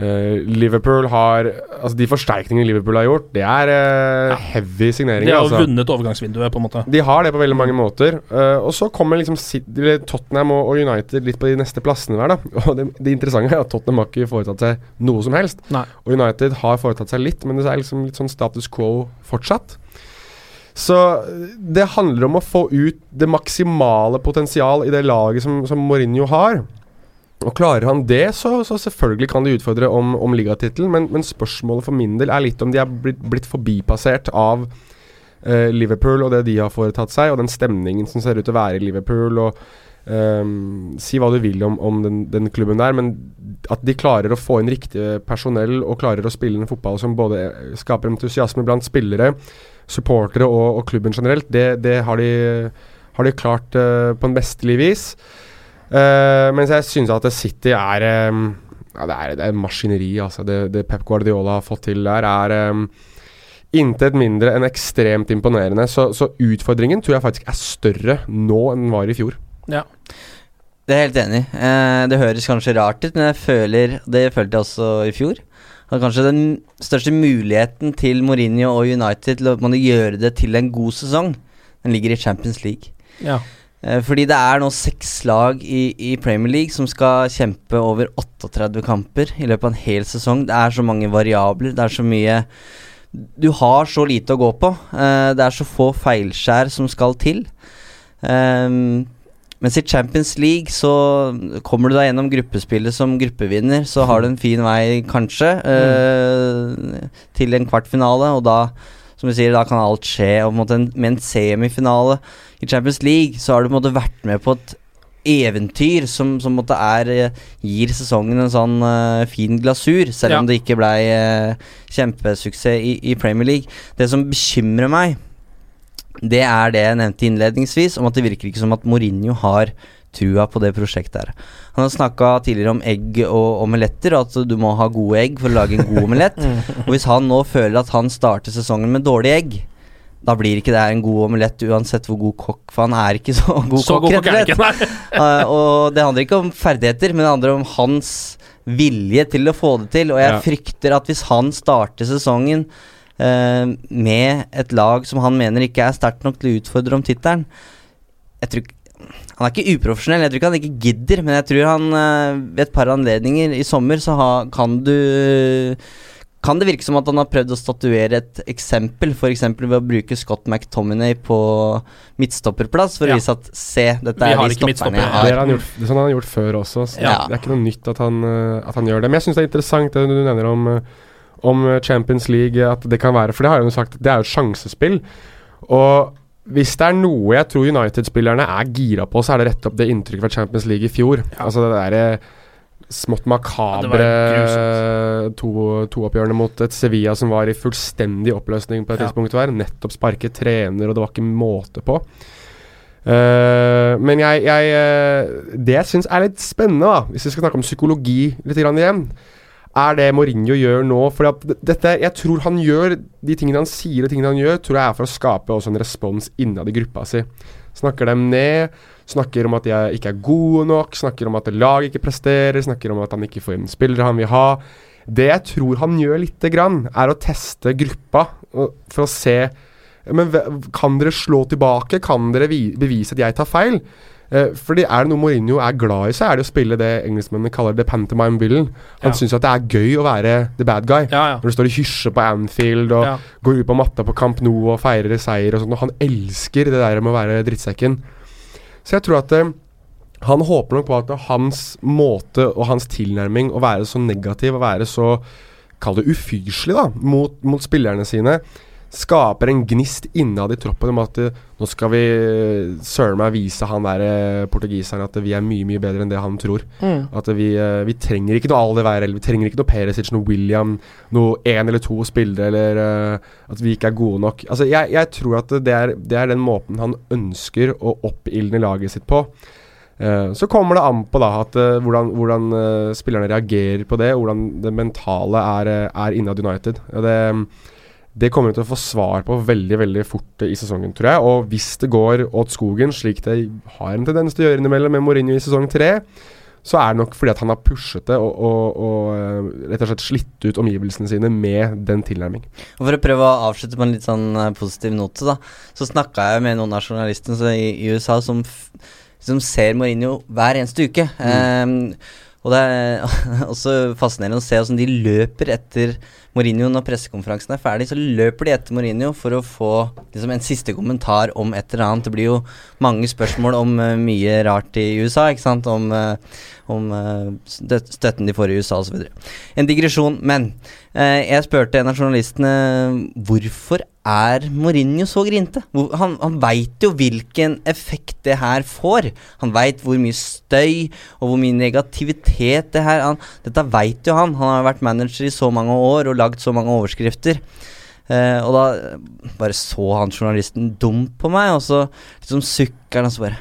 Eh, Liverpool har Altså De forsterkningene Liverpool har gjort, det er uh, heavy De signeringer. har altså. vunnet overgangsvinduet, på en måte. De har det på veldig mange måter. Uh, og så kommer liksom Tottenham og, United litt på de neste plassene hver, da. Og det, det interessante er at Tottenham har ikke foretatt seg noe som helst. Nei. Og United har foretatt seg litt, men det er liksom litt sånn status quo fortsatt. Så det handler om å få ut det maksimale potensial i det laget som, som Mourinho har. Og Klarer han det, så, så selvfølgelig kan de utfordre om, om ligatittelen, men, men spørsmålet for min del er litt om de er blitt, blitt forbipassert av eh, Liverpool og det de har foretatt seg, og den stemningen som ser ut til å være i Liverpool. og ehm, Si hva du vil om, om den, den klubben der, men at de klarer å få inn riktig personell og klarer å spille en fotball som både skaper entusiasme blant spillere, supportere og, og klubben generelt, det, det har, de, har de klart eh, på en bestelig vis. Eh, mens jeg syns at City er um, ja, det er, det er maskineri, altså. Det, det Pep Guardiola har fått til der, er um, intet mindre enn ekstremt imponerende. Så, så utfordringen tror jeg faktisk er større nå enn den var i fjor. Ja. Det er jeg helt enig i. Eh, det høres kanskje rart ut, men jeg føler Det følte jeg også i fjor. Og kanskje den største muligheten til Mourinho og United til å gjøre det til en god sesong, den ligger i Champions League. Ja. Eh, fordi det er nå seks lag i, i Premier League som skal kjempe over 38 kamper i løpet av en hel sesong. Det er så mange variabler, det er så mye Du har så lite å gå på. Eh, det er så få feilskjær som skal til. Um, mens i Champions League så kommer du deg gjennom gruppespillet som gruppevinner, så har du en fin vei, kanskje, mm. til en kvartfinale, og da, som du sier, da kan alt skje. Og en med en semifinale i Champions League, så har du på en måte vært med på et eventyr som, som på måte er eh, gir sesongen en sånn uh, fin glasur, selv Ja. om det ikke ble uh, kjempesuksess i, i Premier League. Det som bekymrer meg, det er det jeg nevnte innledningsvis, om at det virker ikke som at Mourinho har trua på det prosjektet her. Han har snakka tidligere om egg og omeletter, at du må ha gode egg for å lage en god omelett. og hvis han nå føler at han starter sesongen med dårlige egg, da blir ikke det en god omelett uansett hvor god kokk, for han er ikke så god Så kokk, rett og slett. Eh, og det handler ikke om ferdigheter, men det handler om hans vilje til å få det til. Og jeg Ja. frykter at hvis han starter sesongen uh, med et lag som han mener ikke er sterkt nok til å utfordre om tittelen Jeg tror ikke Han er ikke uprofesjonell, jeg tror ikke han ikke gidder, men jeg tror han eh, ved et par anledninger i sommer så ha, kan du kan det virke som at han har prøvd å statuere et eksempel, f.eks. ved å bruke Scott McTominay på midtstopperplass, for Ja. å vise at se, dette er vi de stopperne Det, jeg har. har han gjort, det er sånn han har gjort før også. Så Ja. Det er ikke noe nytt at han, eh, at han gjør det. Men jeg syns det er interessant det du nevner om, eh, om Champions League. At det kan være For det har han jo sagt, det er jo et sjansespill. Og hvis det er noe jeg tror United-spillerne er gira på, så er det rett opp det inntrykket fra Champions League i fjor. Altså det derre smått Ja, tooppgjørene makabre to- mot et Sevilla som var i fullstendig oppløsning på et Ja. tidspunkt var Nettopp sparket trener, og det var ikke måte på. Uh, men jeg, jeg eh, Det jeg syns er litt spennende, da hvis vi skal snakke om psykologi litt igjen, er det Mourinho gjør nå. For at dette, jeg tror han gjør de tingene han sier og tingene han gjør, tror jeg er for å skape også en respons innad i gruppa si. Snakker dem ned, snakker om at de ikke er gode nok, snakker om at laget ikke presterer, snakker om at han ikke får inn spillere han vil ha. Det jeg tror han gjør lite grann, er å teste gruppa for å se men kan dere slå tilbake? Kan dere bevise at jeg tar feil? Eh, fordi er det noe Mourinho er glad i, så er det å spille det engelskmennene kaller the pantomime villain. Han Ja. syns at det er gøy å være the bad guy. Ja, ja. Når du står og hysjer på Anfield og Ja. går ut på matta på Camp Nou og feirer seier og sånn. Og han elsker det der med å være drittsekken. Så jeg tror at eh, han håper nok på at hans måte og hans tilnærming å være så negativ og være så Kall det ufyselig da mot, mot spillerne sine. Skaper en gnist innad i troppen om at eh, nå skal vi eh, søren meg vise han der eh, portugiseren at vi er mye mye bedre enn det han tror. Mm. At vi, vi trenger ikke noe Aldeveir, eller vi trenger ikke noe Perisic, noe William, noe én eller to spillere, eller at vi ikke er gode nok. Altså, jeg, jeg tror at det er, det er den måten han ønsker å oppildne laget sitt på. Så kommer det an på da at hvordan, hvordan spillerne reagerer på det, hvordan det mentale er, er innad United. Det, det kommer vi til å få svar på veldig veldig fort i sesongen, tror jeg. Og hvis det går åt skogen, slik det har en tendens til å gjøre innimellom med Mourinho i sesong tre, så er det nok fordi at han har pushet det og, og, og eh, rett og slett slitt ut omgivelsene sine med den tilnærming. Og For å prøve å avslutte på en litt sånn eh, positiv note, da, så snakka jeg med noen av journalistene i, i USA som, som ser Mourinho hver eneste uke. Ehm, og det er også fascinerende å se hvordan de løper etter Mourinho når pressekonferansen er ferdig. Så løper de etter Mourinho for å få liksom, en siste kommentar om et eller annet. Det blir jo mange spørsmål om uh, mye rart i USA, ikke sant. Om, eh, om eh, støtten de får i USA osv. En digresjon, men eh, jeg spurte en av journalistene hvorfor er Mourinho så grinte? Han han veit jo hvilken effekt det her får. Han veit hvor mye støy og hvor mye negativitet det her han, Dette veit jo han. Han har vært manager i så mange år og lagd så mange overskrifter. Eh, og da eh, bare så han journalisten dumt på meg, og så liksom sukker han og så bare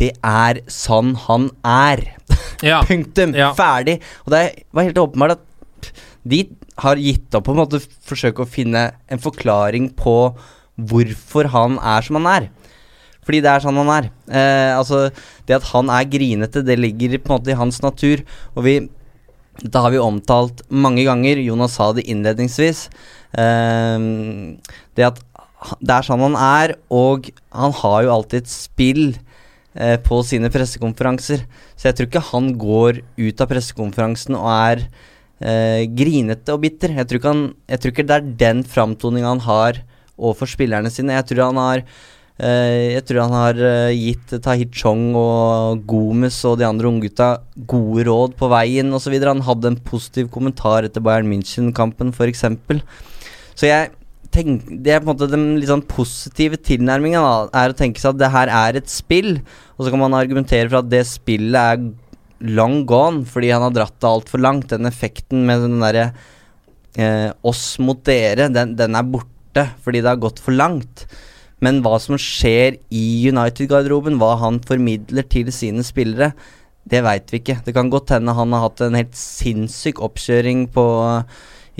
Det er sånn han er. Ja. Punktum. Ja. Ferdig. Og det var helt åpenbart at de har gitt opp på en måte forsøke å finne en forklaring på hvorfor han er som han er. Fordi det er sånn han er. Eh, altså, det at han er grinete, det ligger på en måte i hans natur. Og vi Dette har vi omtalt mange ganger. Jonas sa det innledningsvis. Eh, det at det er sånn han er, og han har jo alltid et spill eh, på sine pressekonferanser. Så jeg tror ikke han går ut av pressekonferansen og er eh, grinete og bitter. Jeg tror, han, jeg tror ikke det er den framtoninga han har overfor spillerne sine. Jeg tror han har eh, tror han har eh, gitt Tahit Chong og Gomes og de andre unggutta gode råd på veien osv. Han hadde en positiv kommentar etter Bayern München-kampen f.eks. Så jeg tenk, det er på en måte den litt sånn positive tilnærmingen da, er å tenke seg at det her er et spill, og så kan man argumentere for at det spillet er long gone fordi han har dratt det altfor langt. Den effekten med den derre eh, oss mot dere, den, den er borte fordi det har gått for langt. Men hva som skjer i United-garderoben, hva han formidler til sine spillere, det veit vi ikke. Det kan godt hende han har hatt en helt sinnssyk oppkjøring på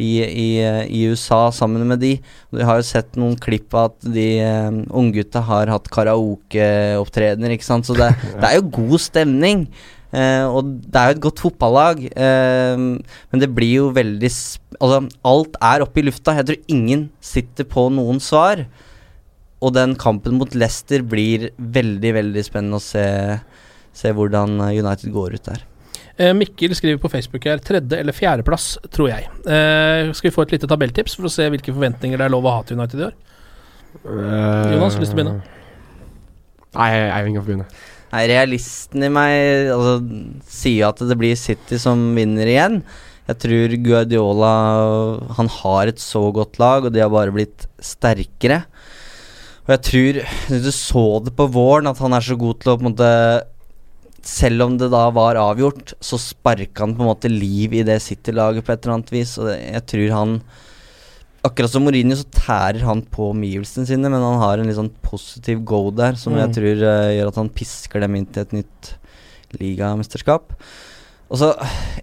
i, i, i USA sammen med de. Vi har jo sett noen klipp av at de um, unggutta har hatt karaokeopptredener, ikke sant. Så det, det er jo god stemning. Uh, og det er jo et godt fotballag, uh, men det blir jo veldig Altså, alt er oppe i lufta. Jeg tror ingen sitter på noen svar. Og den kampen mot Leicester blir veldig, veldig spennende å se, se hvordan United går ut der. Eh, Mikkel skriver på Facebook her tredje- eller fjerdeplass, tror jeg. Eh, skal vi få et lite tabelltips for å se hvilke forventninger det er lov å ha til United i år? Uh, Jonas, lyst til å begynne? Nei, jeg vil ikke begynne. Nei, realisten i meg altså, sier at det blir City som vinner igjen. Jeg tror Guardiola Han har et så godt lag, og de har bare blitt sterkere. Og jeg tror Du så det på våren, at han er så god til å på en måte Selv om det da var avgjort, så sparka han på en måte liv i det City-laget på et eller annet vis. Og det, jeg tror han Akkurat som Mourinho så tærer han på omgivelsene sine, men han har en litt sånn positiv go der, som jeg Mm. tror uh, gjør at han pisker dem inn til et nytt ligamesterskap. Og så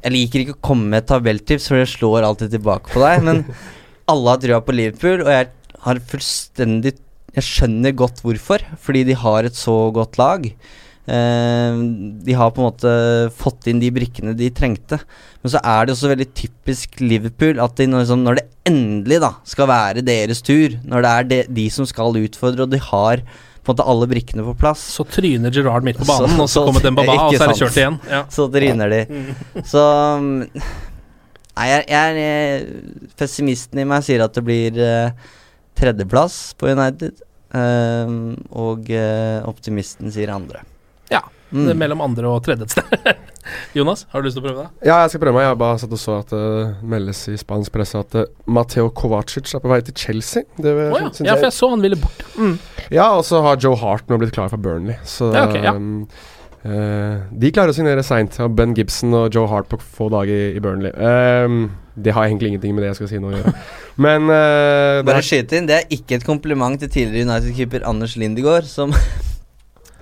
Jeg liker ikke å komme med tabelltips, for det slår alltid tilbake på deg, men alle har trua på Liverpool, og jeg har fullstendig Jeg skjønner godt hvorfor, fordi de har et så godt lag. Eh, de har på en måte fått inn de brikkene de trengte. Men så er det også veldig typisk Liverpool at de når, liksom, når det endelig da skal være deres tur, når det er de, de som skal utfordre, og de har på en måte alle brikkene på plass Så tryner Gerard midt på banen, Så- og så så- kommer Dembaba, og så er det kjørt igjen. Ja. Så tryner de. Så mm, Nei, jeg, jeg jeg, Pessimisten i meg sier at det blir uh, tredjeplass på United. Uh, og uh, optimisten sier andre. Ja. Mm. Det mellom andre og tredje et sted. Jonas, har du lyst til å prøve det? Ja, jeg skal prøve meg. Jeg har bare satt og så at det meldes i spansk presse at uh, Mateo Kovacic er på vei til Chelsea. Det Å ja. ja, for jeg- så han ville bort. Mm. Ja, og så har Joe Hart nå blitt klar for Burnley. Så Ja, okay, ja. um, eh, de klarer å signere seint. Ben Gibson og Joe Hart på få dager i, i Burnley. Um, det har egentlig ingenting med det jeg skal si nå å gjøre. Men uh, det Bare er, inn, det er ikke et kompliment til tidligere United-keeper Anders Lindegård, som,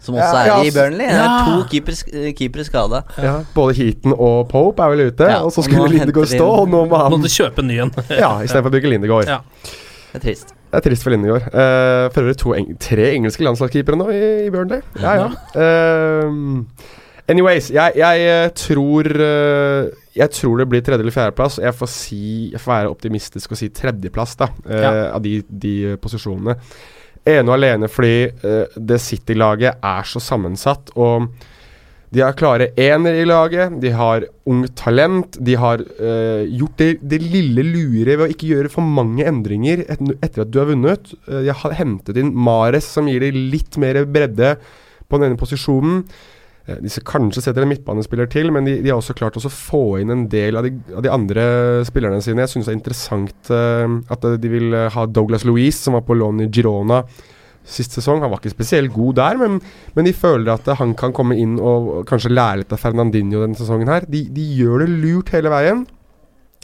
som også er ja, i Burnley. Det ja. er to keepere keeper skada. ja, både Heaton og Pope er vel ute, Ja, og så skulle Lindegård stå, og nå må han Måtte kjøpe en ny en. Ja, istedenfor å bygge Lindegård. Ja. Det er trist. Det er trist for Lindegård. Uh, for øvrig eng tre engelske landslagskeepere nå i, i Burnley. Ja, ja. Uh, anyways, jeg, jeg eh, tror eh, Jeg tror det blir tredje- eller fjerdeplass. Jeg får si Jeg får være optimistisk og si tredjeplass, da, uh, Ja. av de, de posisjonene. Ene og alene fordi uh, det City-laget er så sammensatt, og de har klare enere i laget, de har ungt talent. De har uh, gjort det, det lille lure ved å ikke gjøre for mange endringer et, etter at du har vunnet. Uh, de har hentet inn Mares, som gir dem litt mer bredde på den ene posisjonen. Eh, de skal kanskje setter en midtbanespiller til, men de, de har også klart å få inn en del av de, av de andre spillerne sine. Jeg syns det er interessant uh, at de vil eh, ha Douglas Louise, som var på lån i Girona sist sesong. Han var ikke spesielt god der, men, men de føler at han kan komme inn og, kanskje lære litt av Fernandinho denne sesongen her. De, de gjør det lurt hele veien.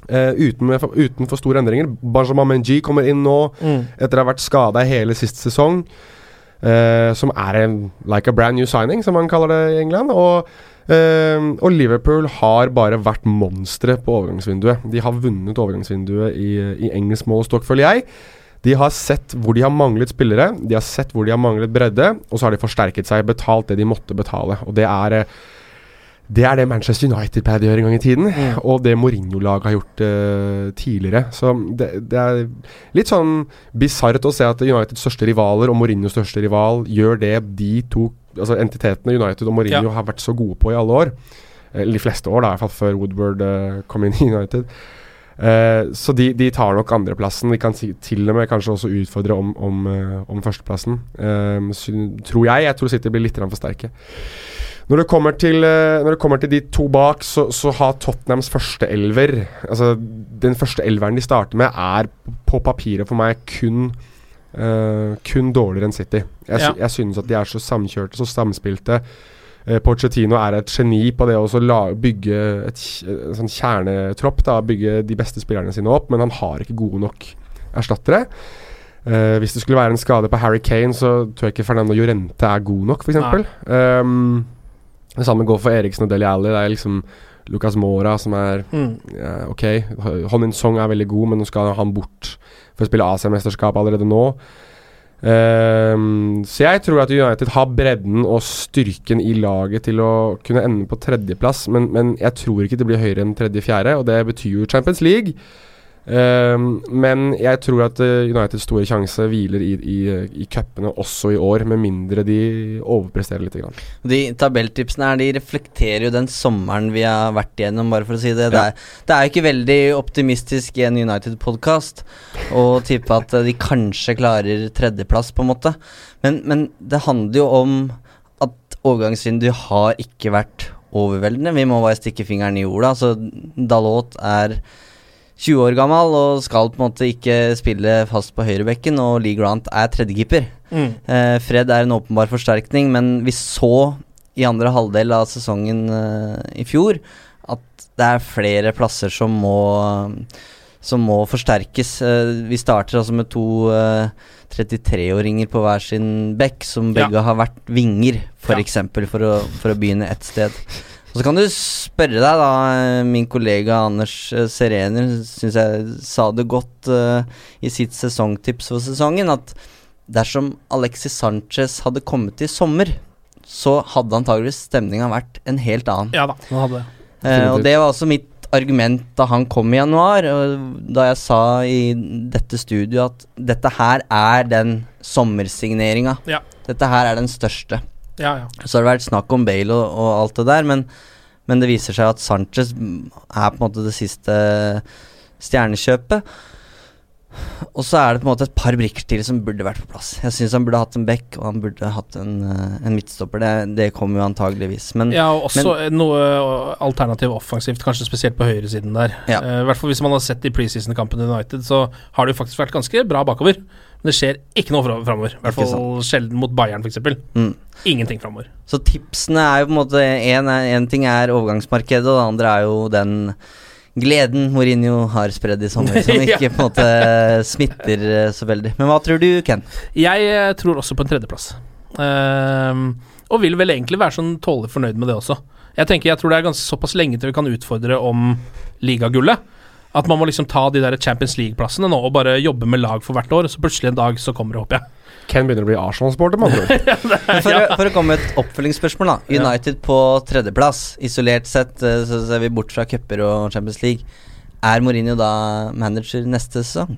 Uh, uten, med, uten for store endringer. Benjamin Menji kommer inn nå Mm. etter å ha vært skada hele sist sesong. Eh, som er en like a brand new signing, som man kaller det i England. Og, uh, og Liverpool har bare vært monstre på overgangsvinduet. De har vunnet overgangsvinduet i, i engelsk målestokk, føler jeg. De har sett hvor de har manglet spillere, de har sett hvor de har manglet bredde, og så har de forsterket seg, betalt det de måtte betale. Og det er eh, det er det Manchester United pleide å gjøre en gang i tiden, og det Mourinho-laget har gjort uh, tidligere. Så det, det er litt sånn bisart å se at Uniteds største rivaler og Mourinhos største rival gjør det de to altså entitetene United og Mourinho Ja. har vært så gode på i alle år. Eller de fleste år, da, i hvert fall før Woodward uh, kom inn i United. Uh, så de, de tar nok andreplassen. De kan si, til og med kanskje også utfordre om, om, uh, om førsteplassen. Uh, tror jeg. Jeg tror City blir litt for sterke. Når det kommer til, eh, det kommer til de to bak, så, så har Tottenhams første elver Altså Den første elveren de starter med, er på papiret for meg kun Uh, Kun dårligere enn City. Jeg, Ja. jeg synes at de er så samkjørte, så samspilte. Uh, Pochettino er et geni på det å bygge et, en sånn kjernetropp. Da, bygge de beste spillerne sine opp, men han har ikke gode nok erstattere. Uh, hvis det skulle være en skade på Harry Kane, så tror jeg ikke Fernando Llorente er god nok, f.eks. Um, det samme går for Eriksen og Deli Alli. Det er liksom Lucas Mora som er Mm. uh, Ok, Honin Song er veldig god, men nå skal han bort for å spille AC-mesterskap allerede nå. Um, så jeg tror at United har bredden og styrken i laget til å kunne ende på tredjeplass, men, men jeg tror ikke det blir høyere enn tredje-fjerde, og det betyr jo Champions League. Ehm, men jeg tror at eh, Uniteds store sjanse hviler i, i, i cupene også i år, med mindre de overpresterer litt. Grann. De tabelltipsene her De reflekterer jo den sommeren vi har vært igjennom, bare for å si det. Det, Ja. er, det er jo ikke veldig optimistisk i en United-podkast å tippe at eh, de kanskje klarer tredjeplass, på en måte. Men, men det handler jo om at overgangsvinduet har ikke vært overveldende. Vi må bare stikke fingeren i jorda. Altså, Dalot er 20 år gammel og skal på en måte ikke spille fast på høyrebekken, og Lee Grant er tredjekeeper. Mm. Eh, Fred er en åpenbar forsterkning, men vi så i andre halvdel av sesongen eh, i fjor at det er flere plasser som må som må forsterkes. Eh, vi starter altså med to eh, 33-åringer på hver sin bekk, som Ja. begge har vært vinger, f.eks., for, Ja. for, å, for å begynne ett sted. Og Så kan du spørre deg, da. eh, Min kollega Anders eh, Serener syns jeg sa det godt uh, i sitt sesongtips for sesongen, at dersom Alexis Sanchez hadde kommet i sommer, så hadde antageligvis stemninga vært en helt annen. Ja da, den hadde det. Eh, og det var også mitt argument da han kom i januar, og da jeg sa i dette studioet at dette her er den sommersigneringa. Ja. Dette her er den største. Ja, ja. Så har det vært snakk om Bale og, og alt det der, men, men det viser seg at Sanchez er på en måte det siste stjernekjøpet. Og så er det på en måte et par brikker til som burde vært på plass. Jeg syns han burde hatt en back, og han burde hatt en, eh, en midtstopper. Det, det kommer jo antageligvis. Men ja, og også noe alternativ offensivt, kanskje spesielt på høyresiden der. Ja. uh, hvert fall hvis man har sett de preseason-kampene i United, så har det jo faktisk vært ganske bra bakover. Men det skjer ikke noe fra- framover. I hvert fall sjelden mot Bayern, f.eks. mm. Ingenting framover. Så tipsene er jo på en måte En ting er overgangsmarkedet, og det andre er jo den gleden Mourinho har spredd i sommer, som Ja. ikke på en måte smitter eh, så veldig. Men hva tror du, Ken? Jeg eh, tror også på en tredjeplass. Uh, og vil vel egentlig være sånn tålelig fornøyd med det også. Jeg tenker jeg tror det er ganske såpass lenge til vi kan utfordre om ligagullet. At man må liksom ta de der Champions League-plassene nå og bare jobbe med lag for hvert år. Så plutselig en dag så kommer det, håper jeg. Ken begynner å bli Arsenal-sporter, med andre ord. For, for å komme med et oppfølgingsspørsmål, da. United på tredjeplass. Isolert sett eh, så ser vi bort fra cuper og Champions League. Er Mourinho da manager neste sesong?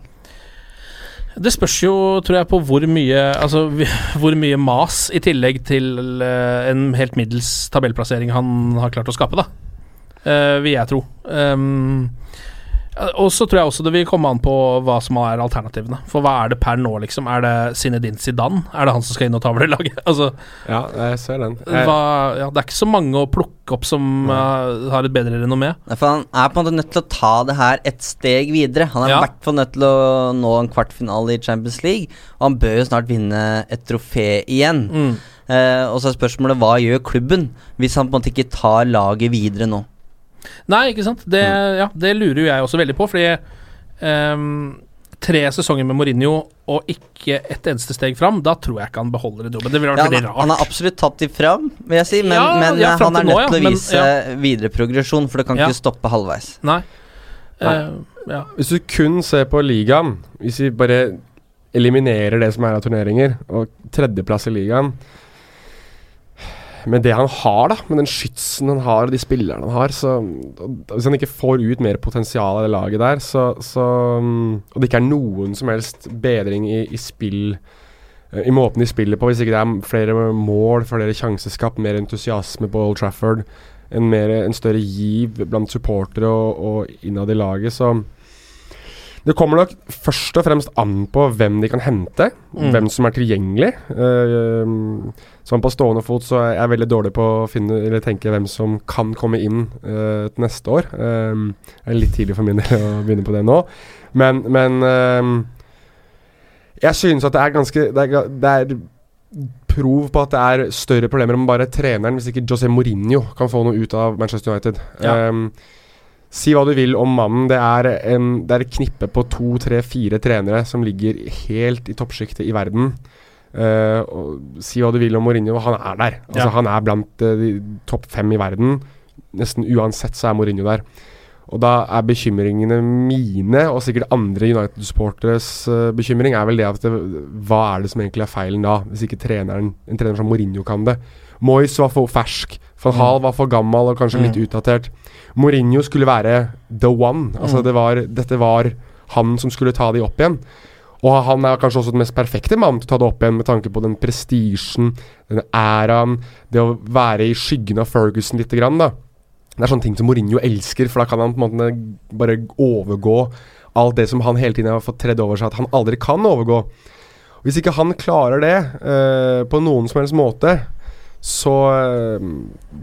Det spørs jo, tror jeg, på hvor mye Altså hvor mye mas i tillegg til eh, en helt middels tabellplassering han har klart å skape, da. Uh, vil jeg tro. Um, og så tror jeg også det vil komme an på hva som er alternativene. For hva er det per nå, liksom? Er det Zinedine Zidane? Er det han som skal inn og ta over det laget? Altså, Ja, jeg ser den. Jeg, hva, ja, det er ikke så mange å plukke opp som uh, har et bedre renommé. For han er på en måte nødt til å ta det her et steg videre. Han er i Ja. hvert fall nødt til å nå en kvartfinale i Champions League, og han bør jo snart vinne et trofé igjen. Mm. Uh, og så er spørsmålet hva gjør klubben, hvis han på en måte ikke tar laget videre nå? Nei, ikke sant. Det, ja, det lurer jo jeg også veldig på, fordi um, Tre sesonger med Mourinho og ikke et eneste steg fram, da tror jeg ikke han beholder jobb. Det ville vært Ja, han, veldig har- han har absolutt tatt de fram, vil jeg si, men, Ja, men ja, eh, han er til nå, nødt til å vise men- videre progresjon, for det kan Ja. ikke stoppe halvveis. Nei. Nei. Uh, ja. Hvis du kun ser på ligaen, hvis vi bare eliminerer det som er av turneringer, og tredjeplass i ligaen med det han har, da, med den skytsen han har, og de spillerne han har, så Hvis han ikke får ut mer potensial av det laget der, så, så Og det ikke er noen som helst bedring i, i spill eh, i måten de spiller på, hvis ikke det er flere mål, flere sjanseskap, mer entusiasme på Old Trafford, en, mer, en større giv blant supportere og, og innad i laget, så det kommer nok først og fremst an på hvem de kan hente, Mm. hvem som er tilgjengelig. Uh, sånn på stående fot så er jeg veldig dårlig på å finne Eller tenke hvem som kan komme inn uh, til neste år. Um, det er litt tidlig for min del å begynne på det nå, men, men ehm, jeg synes at det er ganske Det er, det er prov på at det er større problemer om bare treneren, hvis ikke José Mourinho kan få noe ut av Manchester United. Ja. Ehm, si hva du vil om mannen. Det er, en, det er et knippe på to, tre, fire trenere som ligger helt i toppsjiktet i verden. Uh, si hva du vil om Mourinho, han er der. Altså, Ja. Han er blant uh, topp fem i verden. Nesten uansett så er Mourinho der. Og da er bekymringene mine, og sikkert andre United-supporteres uh, bekymring, er vel det at det, hva er det som egentlig er feilen da, hvis ikke treneren, en trener som Mourinho kan det. Moyes var for fersk, van Hal var for gammel og kanskje litt utdatert. Mourinho skulle være the one. Altså det var, dette var han som skulle ta de opp igjen. Og han er kanskje også den mest perfekte mannen til å ta det opp igjen, med tanke på den prestisjen, den æraen, det å være i skyggen av Ferguson lite grann, da. Det er sånne ting som Mourinho elsker, for da kan han på en måte bare overgå alt det som han hele tiden har fått tredd over seg at han aldri kan overgå. Hvis ikke han klarer det uh, på noen som helst måte, så eh,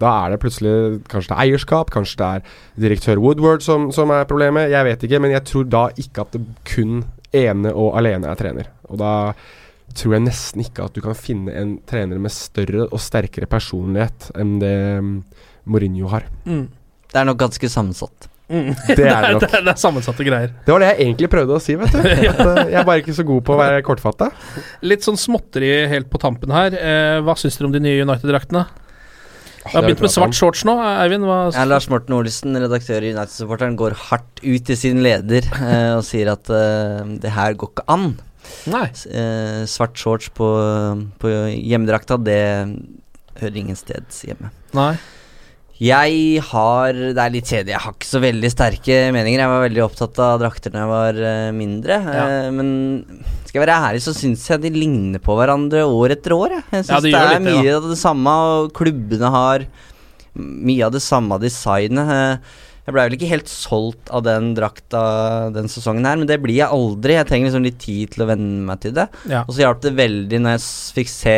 da er det plutselig Kanskje det er eierskap, kanskje det er direktør Woodward som, som er problemet. Jeg vet ikke, men jeg tror da ikke at det kun ene og alene er trener. Og da tror jeg nesten ikke at du kan finne en trener med større og sterkere personlighet enn det mm, Mourinho har. Mm. Det er nok ganske sammensatt. Mm. Det er det nok. det, det er sammensatte greier. Det var det jeg egentlig prøvde å si, vet du. At, eh, jeg er bare ikke så god på å være kortfatta. Litt sånn småtteri helt på tampen her. Eh, hva syns dere om de nye United-draktene? Vi har begynt med svart shorts nå. Eivind, hva Ja, Lars Morten Olsen, redaktør i United-supporteren, går hardt ut til sin leder eh, og sier at eh, det her går ikke an. Eh, svart shorts på, på hjemmedrakta, det hører ingen steds hjemme. Nei. Jeg har Det er litt kjedelig. Jeg har ikke så veldig sterke meninger. Jeg var veldig opptatt av drakter da jeg var eh, mindre. Ja. eh, men skal jeg være ærlig, så syns jeg de ligner på hverandre år etter år. Jeg, jeg syns Ja, de det er litt det, mye av det samme, og klubbene har mye av det samme designet. Eh, Jeg blei vel ikke helt solgt av den drakta den sesongen her, men det blir jeg aldri. Jeg trenger liksom litt tid til å venne meg til det. Ja. Og så hjalp det veldig når jeg fikk se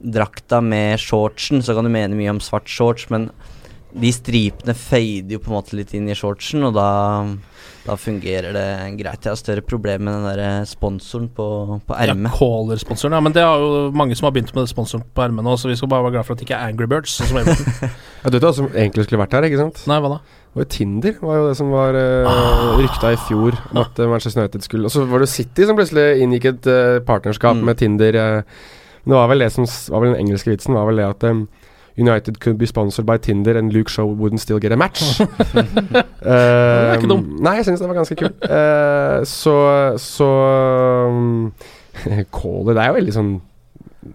drakta med shortsen. Så kan du mene mye om svart shorts, men de stripene fader jo på en måte litt inn i shortsen, og da, da fungerer det greit. Jeg har større problem med den der eh, sponsoren på, på Ja, ermet. Caller-sponsoren. Ja, men det er jo mange som har begynt med sponsoren på ermet nå, så vi skal bare være glad for at det ikke er Angry Birds. Sånn som Everton. Ja, du vet hva som egentlig skulle vært her, ikke sant? Nei, hva da? Jo Tinder var jo det som var uh, rykta i fjor. Om at eh, Manchester United skulle Og så var det City som plutselig inngikk et uh, partnerskap Mm. med Tinder. Uh, men det var vel det som var vel den engelske vitsen, var vel det at um, United could be sponsored by Tinder and Luke Show wouldn't still get a match. er ikke Um, dum. Nei, jeg syns det var ganske kult. Uh, så så um, Callet det er jo veldig sånn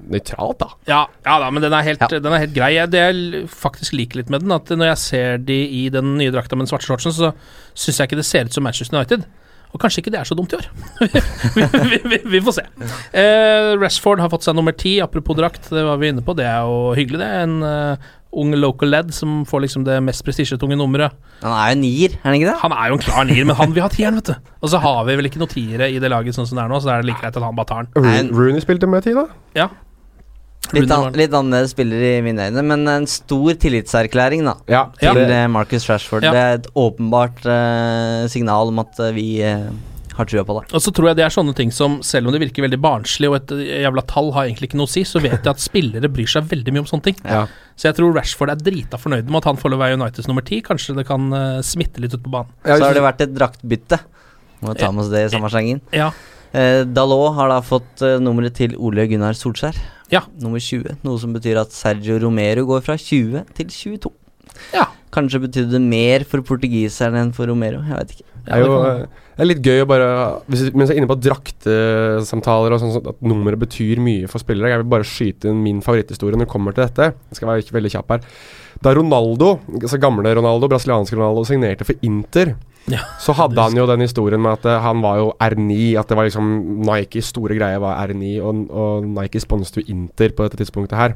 nøytralt, da. Ja, ja da, men den er helt, Ja. den er helt grei. Jeg- Det jeg faktisk liker litt med den, at når jeg ser de i den nye drakta med den svarte shortsen, så syns jeg ikke det ser ut som Manchester United. Og kanskje ikke det er så dumt i år. vi, vi, vi, vi får se. Eh, Rashford har fått seg nummer ti, apropos drakt, det var vi inne på. Det er jo hyggelig, det. En uh, ung local led som får liksom det mest prestisjetunge nummeret. Han er jo nier, er han ikke det? Han er jo en klar nier, men han vil ha tieren, vet du. Og så har vi vel ikke noe tiere i det laget sånn som det er nå, så det er like greit at han bare tar den. Rooney, Rooney spilte med ti, da. Ja. Litt, an, litt annerledes spiller i mine øyne, men en stor tillitserklæring, da. Ja, Ja. Til det, eh, Marcus Rashford. Ja. Det er et åpenbart uh, signal om at eh, vi uh, har trua på det. Og så tror jeg det er sånne ting som, selv om det virker veldig barnslig, og et jævla tall har egentlig ikke noe å si, så vet jeg at spillere bryr seg veldig mye om sånne ting. ja. Så jeg tror Rashford er drita fornøyd med at han får lov å være Uniteds nummer ti. Kanskje det kan uh, smitte litt ut på banen. Ja, Så har det vært et draktbytte. Må ta med oss det i samme slengen. Ja. Dalot har da fått nummeret til Ole Gunnar Solskjær. Ja. Nummer 20. Noe som betyr at Sergio Romero går fra 20 til 22. ja. kanskje betydde mer for portugiseren enn for Romero. Jeg vet ikke. Det er jo eh, det er litt gøy å bare hvis, Mens jeg er inne på draktesamtaler og sånn, sånn at nummeret betyr mye for spillere Jeg vil bare skyte inn min favoritthistorie når det kommer til dette. Jeg skal være ikke veldig kjapp her. Da Ronaldo, altså gamle Ronaldo, brasilianske Ronaldo, signerte for Inter, Ja, så hadde han jo den historien med at eh, han var jo R9. At det var liksom Nikes store greie var R9, og, og Nike sponset jo Inter på dette tidspunktet her.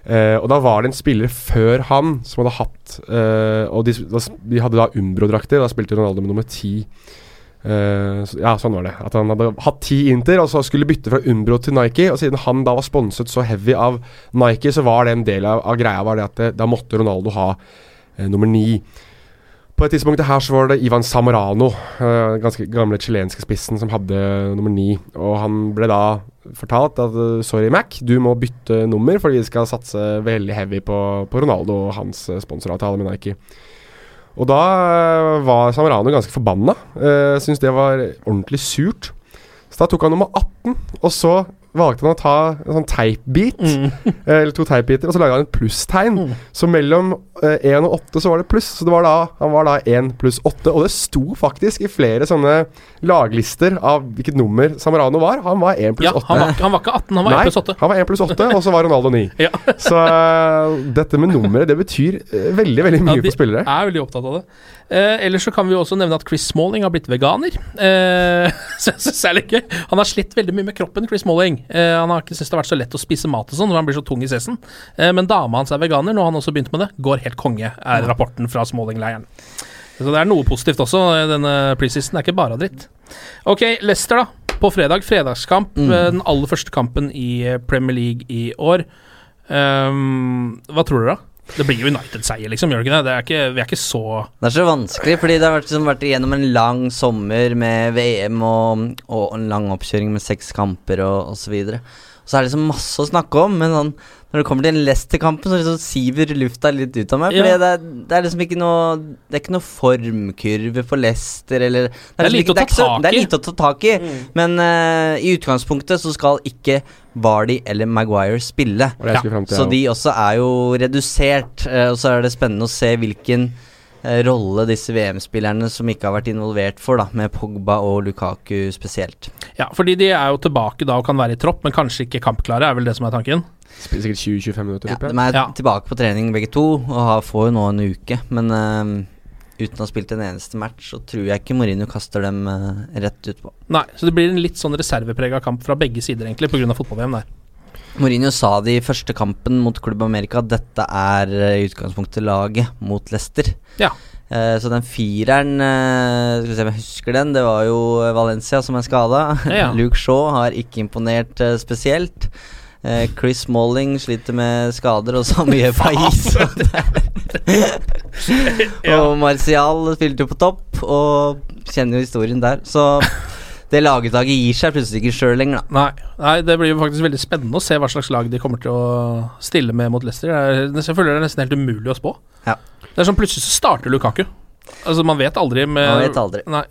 Eh, og da var det en spiller før han som hadde hatt eh, Og de, de hadde da Umbro-drakter. Da spilte Ronaldo med nummer ti. Eh, så, ja, sånn var det. At han hadde hatt ti Inter, og så skulle bytte fra Umbro til Nike. Og siden han da var sponset så heavy av Nike, så var det en del av, av greia var det at det, da måtte Ronaldo ha eh, nummer ni. På et tidspunkt her så var det Ivan Samorano, den ganske gamle chilenske spissen, som hadde nummer ni. Og han ble da fortalt at eh, sorry, Mac, du må bytte nummer fordi vi skal satse veldig heavy på, på Ronaldo og hans eh, sponsoravtale med Nike. Og da eh, var Samorano ganske forbanna. Uh, Syntes det var ordentlig surt. Så da tok han nummer 18, og så valgte han å ta en sånn teipbit, mm. eller to teipbiter, og så laga han et plusstegn. Så mellom én og 8 så var det pluss. Så det var da, han var da 1 pluss 8. Og det sto faktisk i flere sånne laglister av hvilket nummer Samarano var. Han var 1 pluss 8. Ja, han var, han var ikke 18, han var 1 pluss 8. han var 1 pluss 8, og så var Ronaldo 9. Ja. Så eh, dette med nummeret, det betyr eh, veldig, veldig mye Ja, for spillere. er veldig opptatt av det. Eh, ellers så kan vi også nevne at Chris Smalling har blitt veganer. Eh, så jeg synes det er litt gøy. Han har slitt veldig mye med kroppen, Chris Smalling. Eh, han har ikke syntes det har vært så lett å spise mat og sånn, når han blir så tung i cessen. Eh, men dama hans er veganer, nå har han også begynt med det. Går helt konge, er rapporten fra Smalling-leiren. Så det er noe positivt også. eh, Denne preseason er ikke bare dritt. Ok, Leicester, da. På fredag. Fredagskamp. Mm. Den aller første kampen i eh, Premier League i år. Um, hva tror dere, da? Det blir jo United-seier, liksom. Gjør det ikke det? det er ikke, vi er ikke så Det er så vanskelig, fordi det har vært, liksom, vært igjennom en lang sommer med VM og, og en lang oppkjøring med seks kamper og osv. Så, videre. Så er det liksom masse å snakke om, men sånn, når det kommer til Leicester-kampen, så liksom siver lufta litt ut av meg. Fordi Ja. det, er, det er liksom ikke noe Det er ikke noe formkurve for Leicester, eller Det er liksom lite ikke- å ta ikke så- Det er i. lite å ta tak i, men uh, i utgangspunktet så skal ikke Vardy eller Maguire spille. Det til, Så de også er jo redusert, uh, og så er det spennende å se hvilken rolle disse VM-spillerne som ikke har vært involvert for, da, med Pogba og Lukaku spesielt. Ja, fordi de er jo tilbake da og kan være i tropp, men kanskje ikke kampklare, er vel det som er tanken? Spiller sikkert 20-25 minutter. Ja, de er Ja. tilbake på trening begge to, og har, får jo nå en uke, men uh, uten å ha spilt en eneste match, så tror jeg ikke Mourinho kaster dem uh, rett utpå. Nei, så det blir en litt sånn reserveprega kamp fra begge sider, egentlig, pga. fotball-VM der. Mourinho sa det i første kampen mot Klubb Amerika at dette er eh, i utgangspunktet laget mot Leicester. Ja. Eh, så den fireren eh, Skal vi se om jeg husker den. Det var jo Valencia som er skada. Ja. Luke Shaw har ikke imponert eh, spesielt. Eh, Chris Smalling sliter med skader, og så mye Pais. Og Martial spilte jo på topp, og kjenner jo historien der. Så det lagetaket gir seg plutselig ikke sjøl lenger, da. Nei, nei, det blir jo faktisk veldig spennende å se hva slags lag de kommer til å stille med mot Leicester. Det er, jeg føler det er nesten helt umulig å spå. Ja. Det er sånn plutselig så starter Lukaku. Altså, man vet aldri med Man vet aldri. Nei.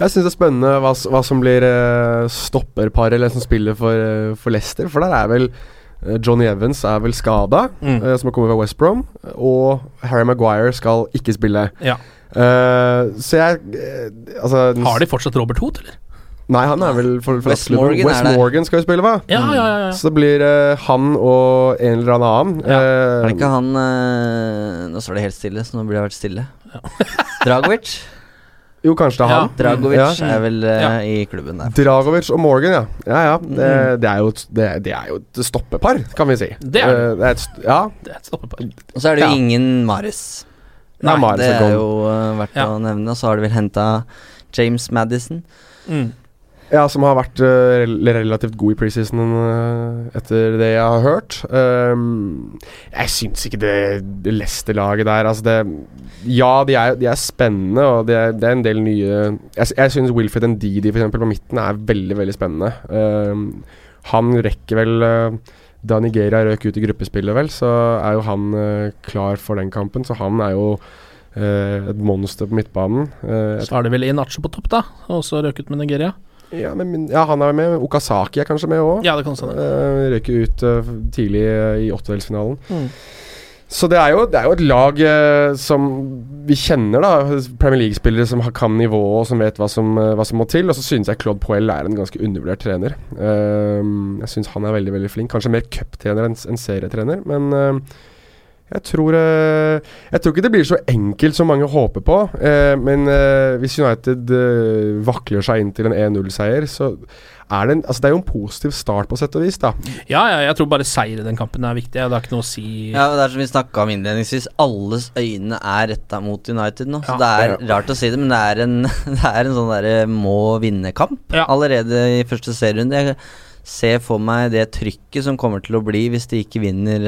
Jeg syns det er spennende hva, hva som blir uh, stopperpar eller som spiller for, eh, for Leicester. For der er vel eh, Johnny Evans er vel skada, Mm. som har kommet fra West Brom. Og Harry Maguire skal ikke spille. Ja. Eh, så jeg Altså Har de fortsatt Robert Hoot, eller? Nei, han er vel for, for West, Morgan Wes er. Morgan skal jo spille, hva? Ja, ja, ja. ja. Så det blir uh, han og en eller annen. Ja. Uh, Er det ikke han uh, Nå står det helt stille, så nå burde jeg vært stille. Dragovic? jo, kanskje det er Ja. han. Dragovic Ja. er vel Ja. i klubben der. Dragovic og Morgan, ja. Ja, ja. Det, Mm. det, er, jo, et- det, det er jo et stoppepar, kan vi si. Det er det. Det er et, ja, Det er et stoppepar. Og så er det jo Ja. ingen Maris. Nei, Mahrez det er er jo verdt Ja. å nevne. Og så har de vel henta James Madison. Mm. Ja, som har vært uh, relativt god i preseason uh, etter det jeg har hørt. Um, jeg syns ikke det, det Leicester-laget der Altså det Ja, de er, de er spennende, og det er, det er en del nye Jeg, jeg syns Wilfred Ndidi eksempel, på midten er veldig, veldig spennende. Um, han rekker vel uh, Da Nigeria røk ut i gruppespillet, vel, så er jo han klar for den kampen. Så han er jo et monster på midtbanen. Så har de vel Inacho på topp, da, og så røket med Nigeria. Ja, men, ja, han er med. Okasaki er kanskje med òg. Ja, det kan stemme. Uh, Røyker ut uh, tidlig uh, i åttedelsfinalen. Mm. Så det er jo, det er jo et lag uh, som vi kjenner, da. Premier League-spillere som har- kan nivået og som vet hva som, hva som må til. Og så synes jeg Claude Poel er en ganske undervurdert trener. Jeg synes han er veldig veldig flink. Kanskje mer cuptrener enn enn serietrener, men jeg tror eh, Jeg tror ikke det blir så enkelt som mange håper på. eh, men eh, hvis United vakler seg inn til en 1-0-seier, så er det en Altså, det er jo en positiv start på sett og vis, da. Ja, ja, jeg tror bare seier i den kampen er viktig. Det har ikke noe å si. Ja, og det er som vi snakka om innledningsvis, alles øyne er retta mot United nå. Så Ja. det er rart å si det, men det er en, det er en sånn derre må vinne-kamp Ja. allerede i første serierunde. Jeg ser for meg det trykket som kommer til å bli hvis de ikke vinner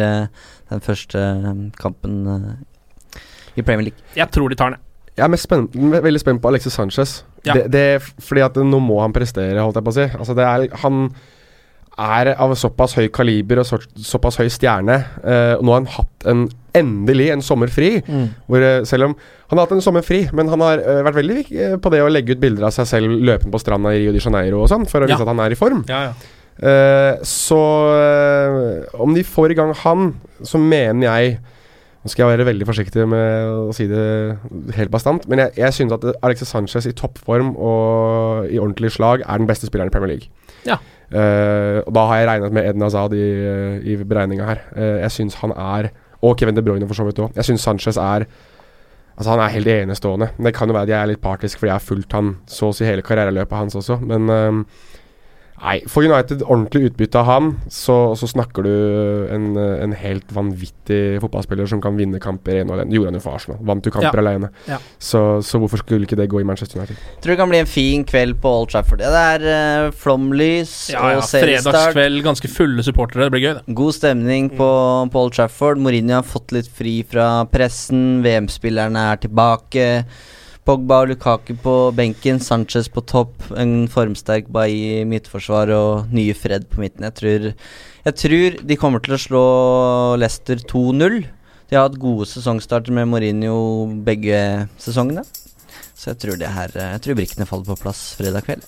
den første eh, kampen eh, i Premier League. Jeg tror de tar den. Jeg er mest spent, veldig spent på Alexis Sanchez. Ja. Det, det, fordi at nå må han prestere, holdt jeg på å si. Altså det er, han er av såpass høy kaliber og så, såpass høy stjerne. eh, og nå har han hatt en endelig en sommer fri. Hvor, eh, selv om Han har hatt en sommer fri, men han har uh, vært veldig viktig på det å legge ut bilder av seg selv løpende på stranda i Rio de Janeiro og sånn, for å Ja. vise at han er i form. Ja, ja. Eh, så uh, om de får i gang han, så mener jeg Nå skal jeg være veldig forsiktig med å si det helt bastant, men jeg, jeg synes at Alexis Sanchez i toppform og i ordentlig slag er den beste spilleren i Premier League. Ja. Uh, og da har jeg regnet med Eden Hazard i, i beregninga her. Jeg syns han er Og Kevin De Bruyne for så vidt òg. Jeg syns Sanchez er Altså Han er helt enestående. Det kan jo være at jeg er litt partisk fordi jeg har fulgt han så å si hele karriereløpet hans også, men Nei, får United ordentlig utbytte av han, så, så snakker du en, en helt vanvittig fotballspiller som kan vinne kamper 1 alene. Det gjorde han jo for Arsenal. Vant jo kamper Ja. alene. Ja. Så, så hvorfor skulle ikke det gå i Manchester United? Tror det kan bli en fin kveld på Old Trafford. Ja, det er uh, flomlys Ja, ja, og seriestart. Fredagskveld, ganske fulle supportere. Det blir gøy, det. God stemning på, på Old Trafford. Mourinho har fått litt fri fra pressen. VM-spillerne er tilbake. Pogba og Lukaku på benken. Sanchez på topp. En formsterk Bailly i midtforsvar og nye Fred på midten. Jeg tror, jeg tror de kommer til å slå Leicester 2-0. De har hatt gode sesongstarter med Mourinho begge sesongene. Så jeg tror, her, jeg tror brikkene faller på plass fredag kveld.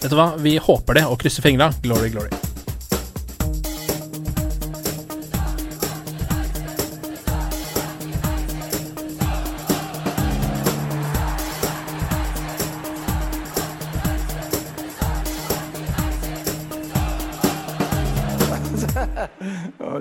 Vet du hva, vi håper det og krysser fingra. Glory, glory.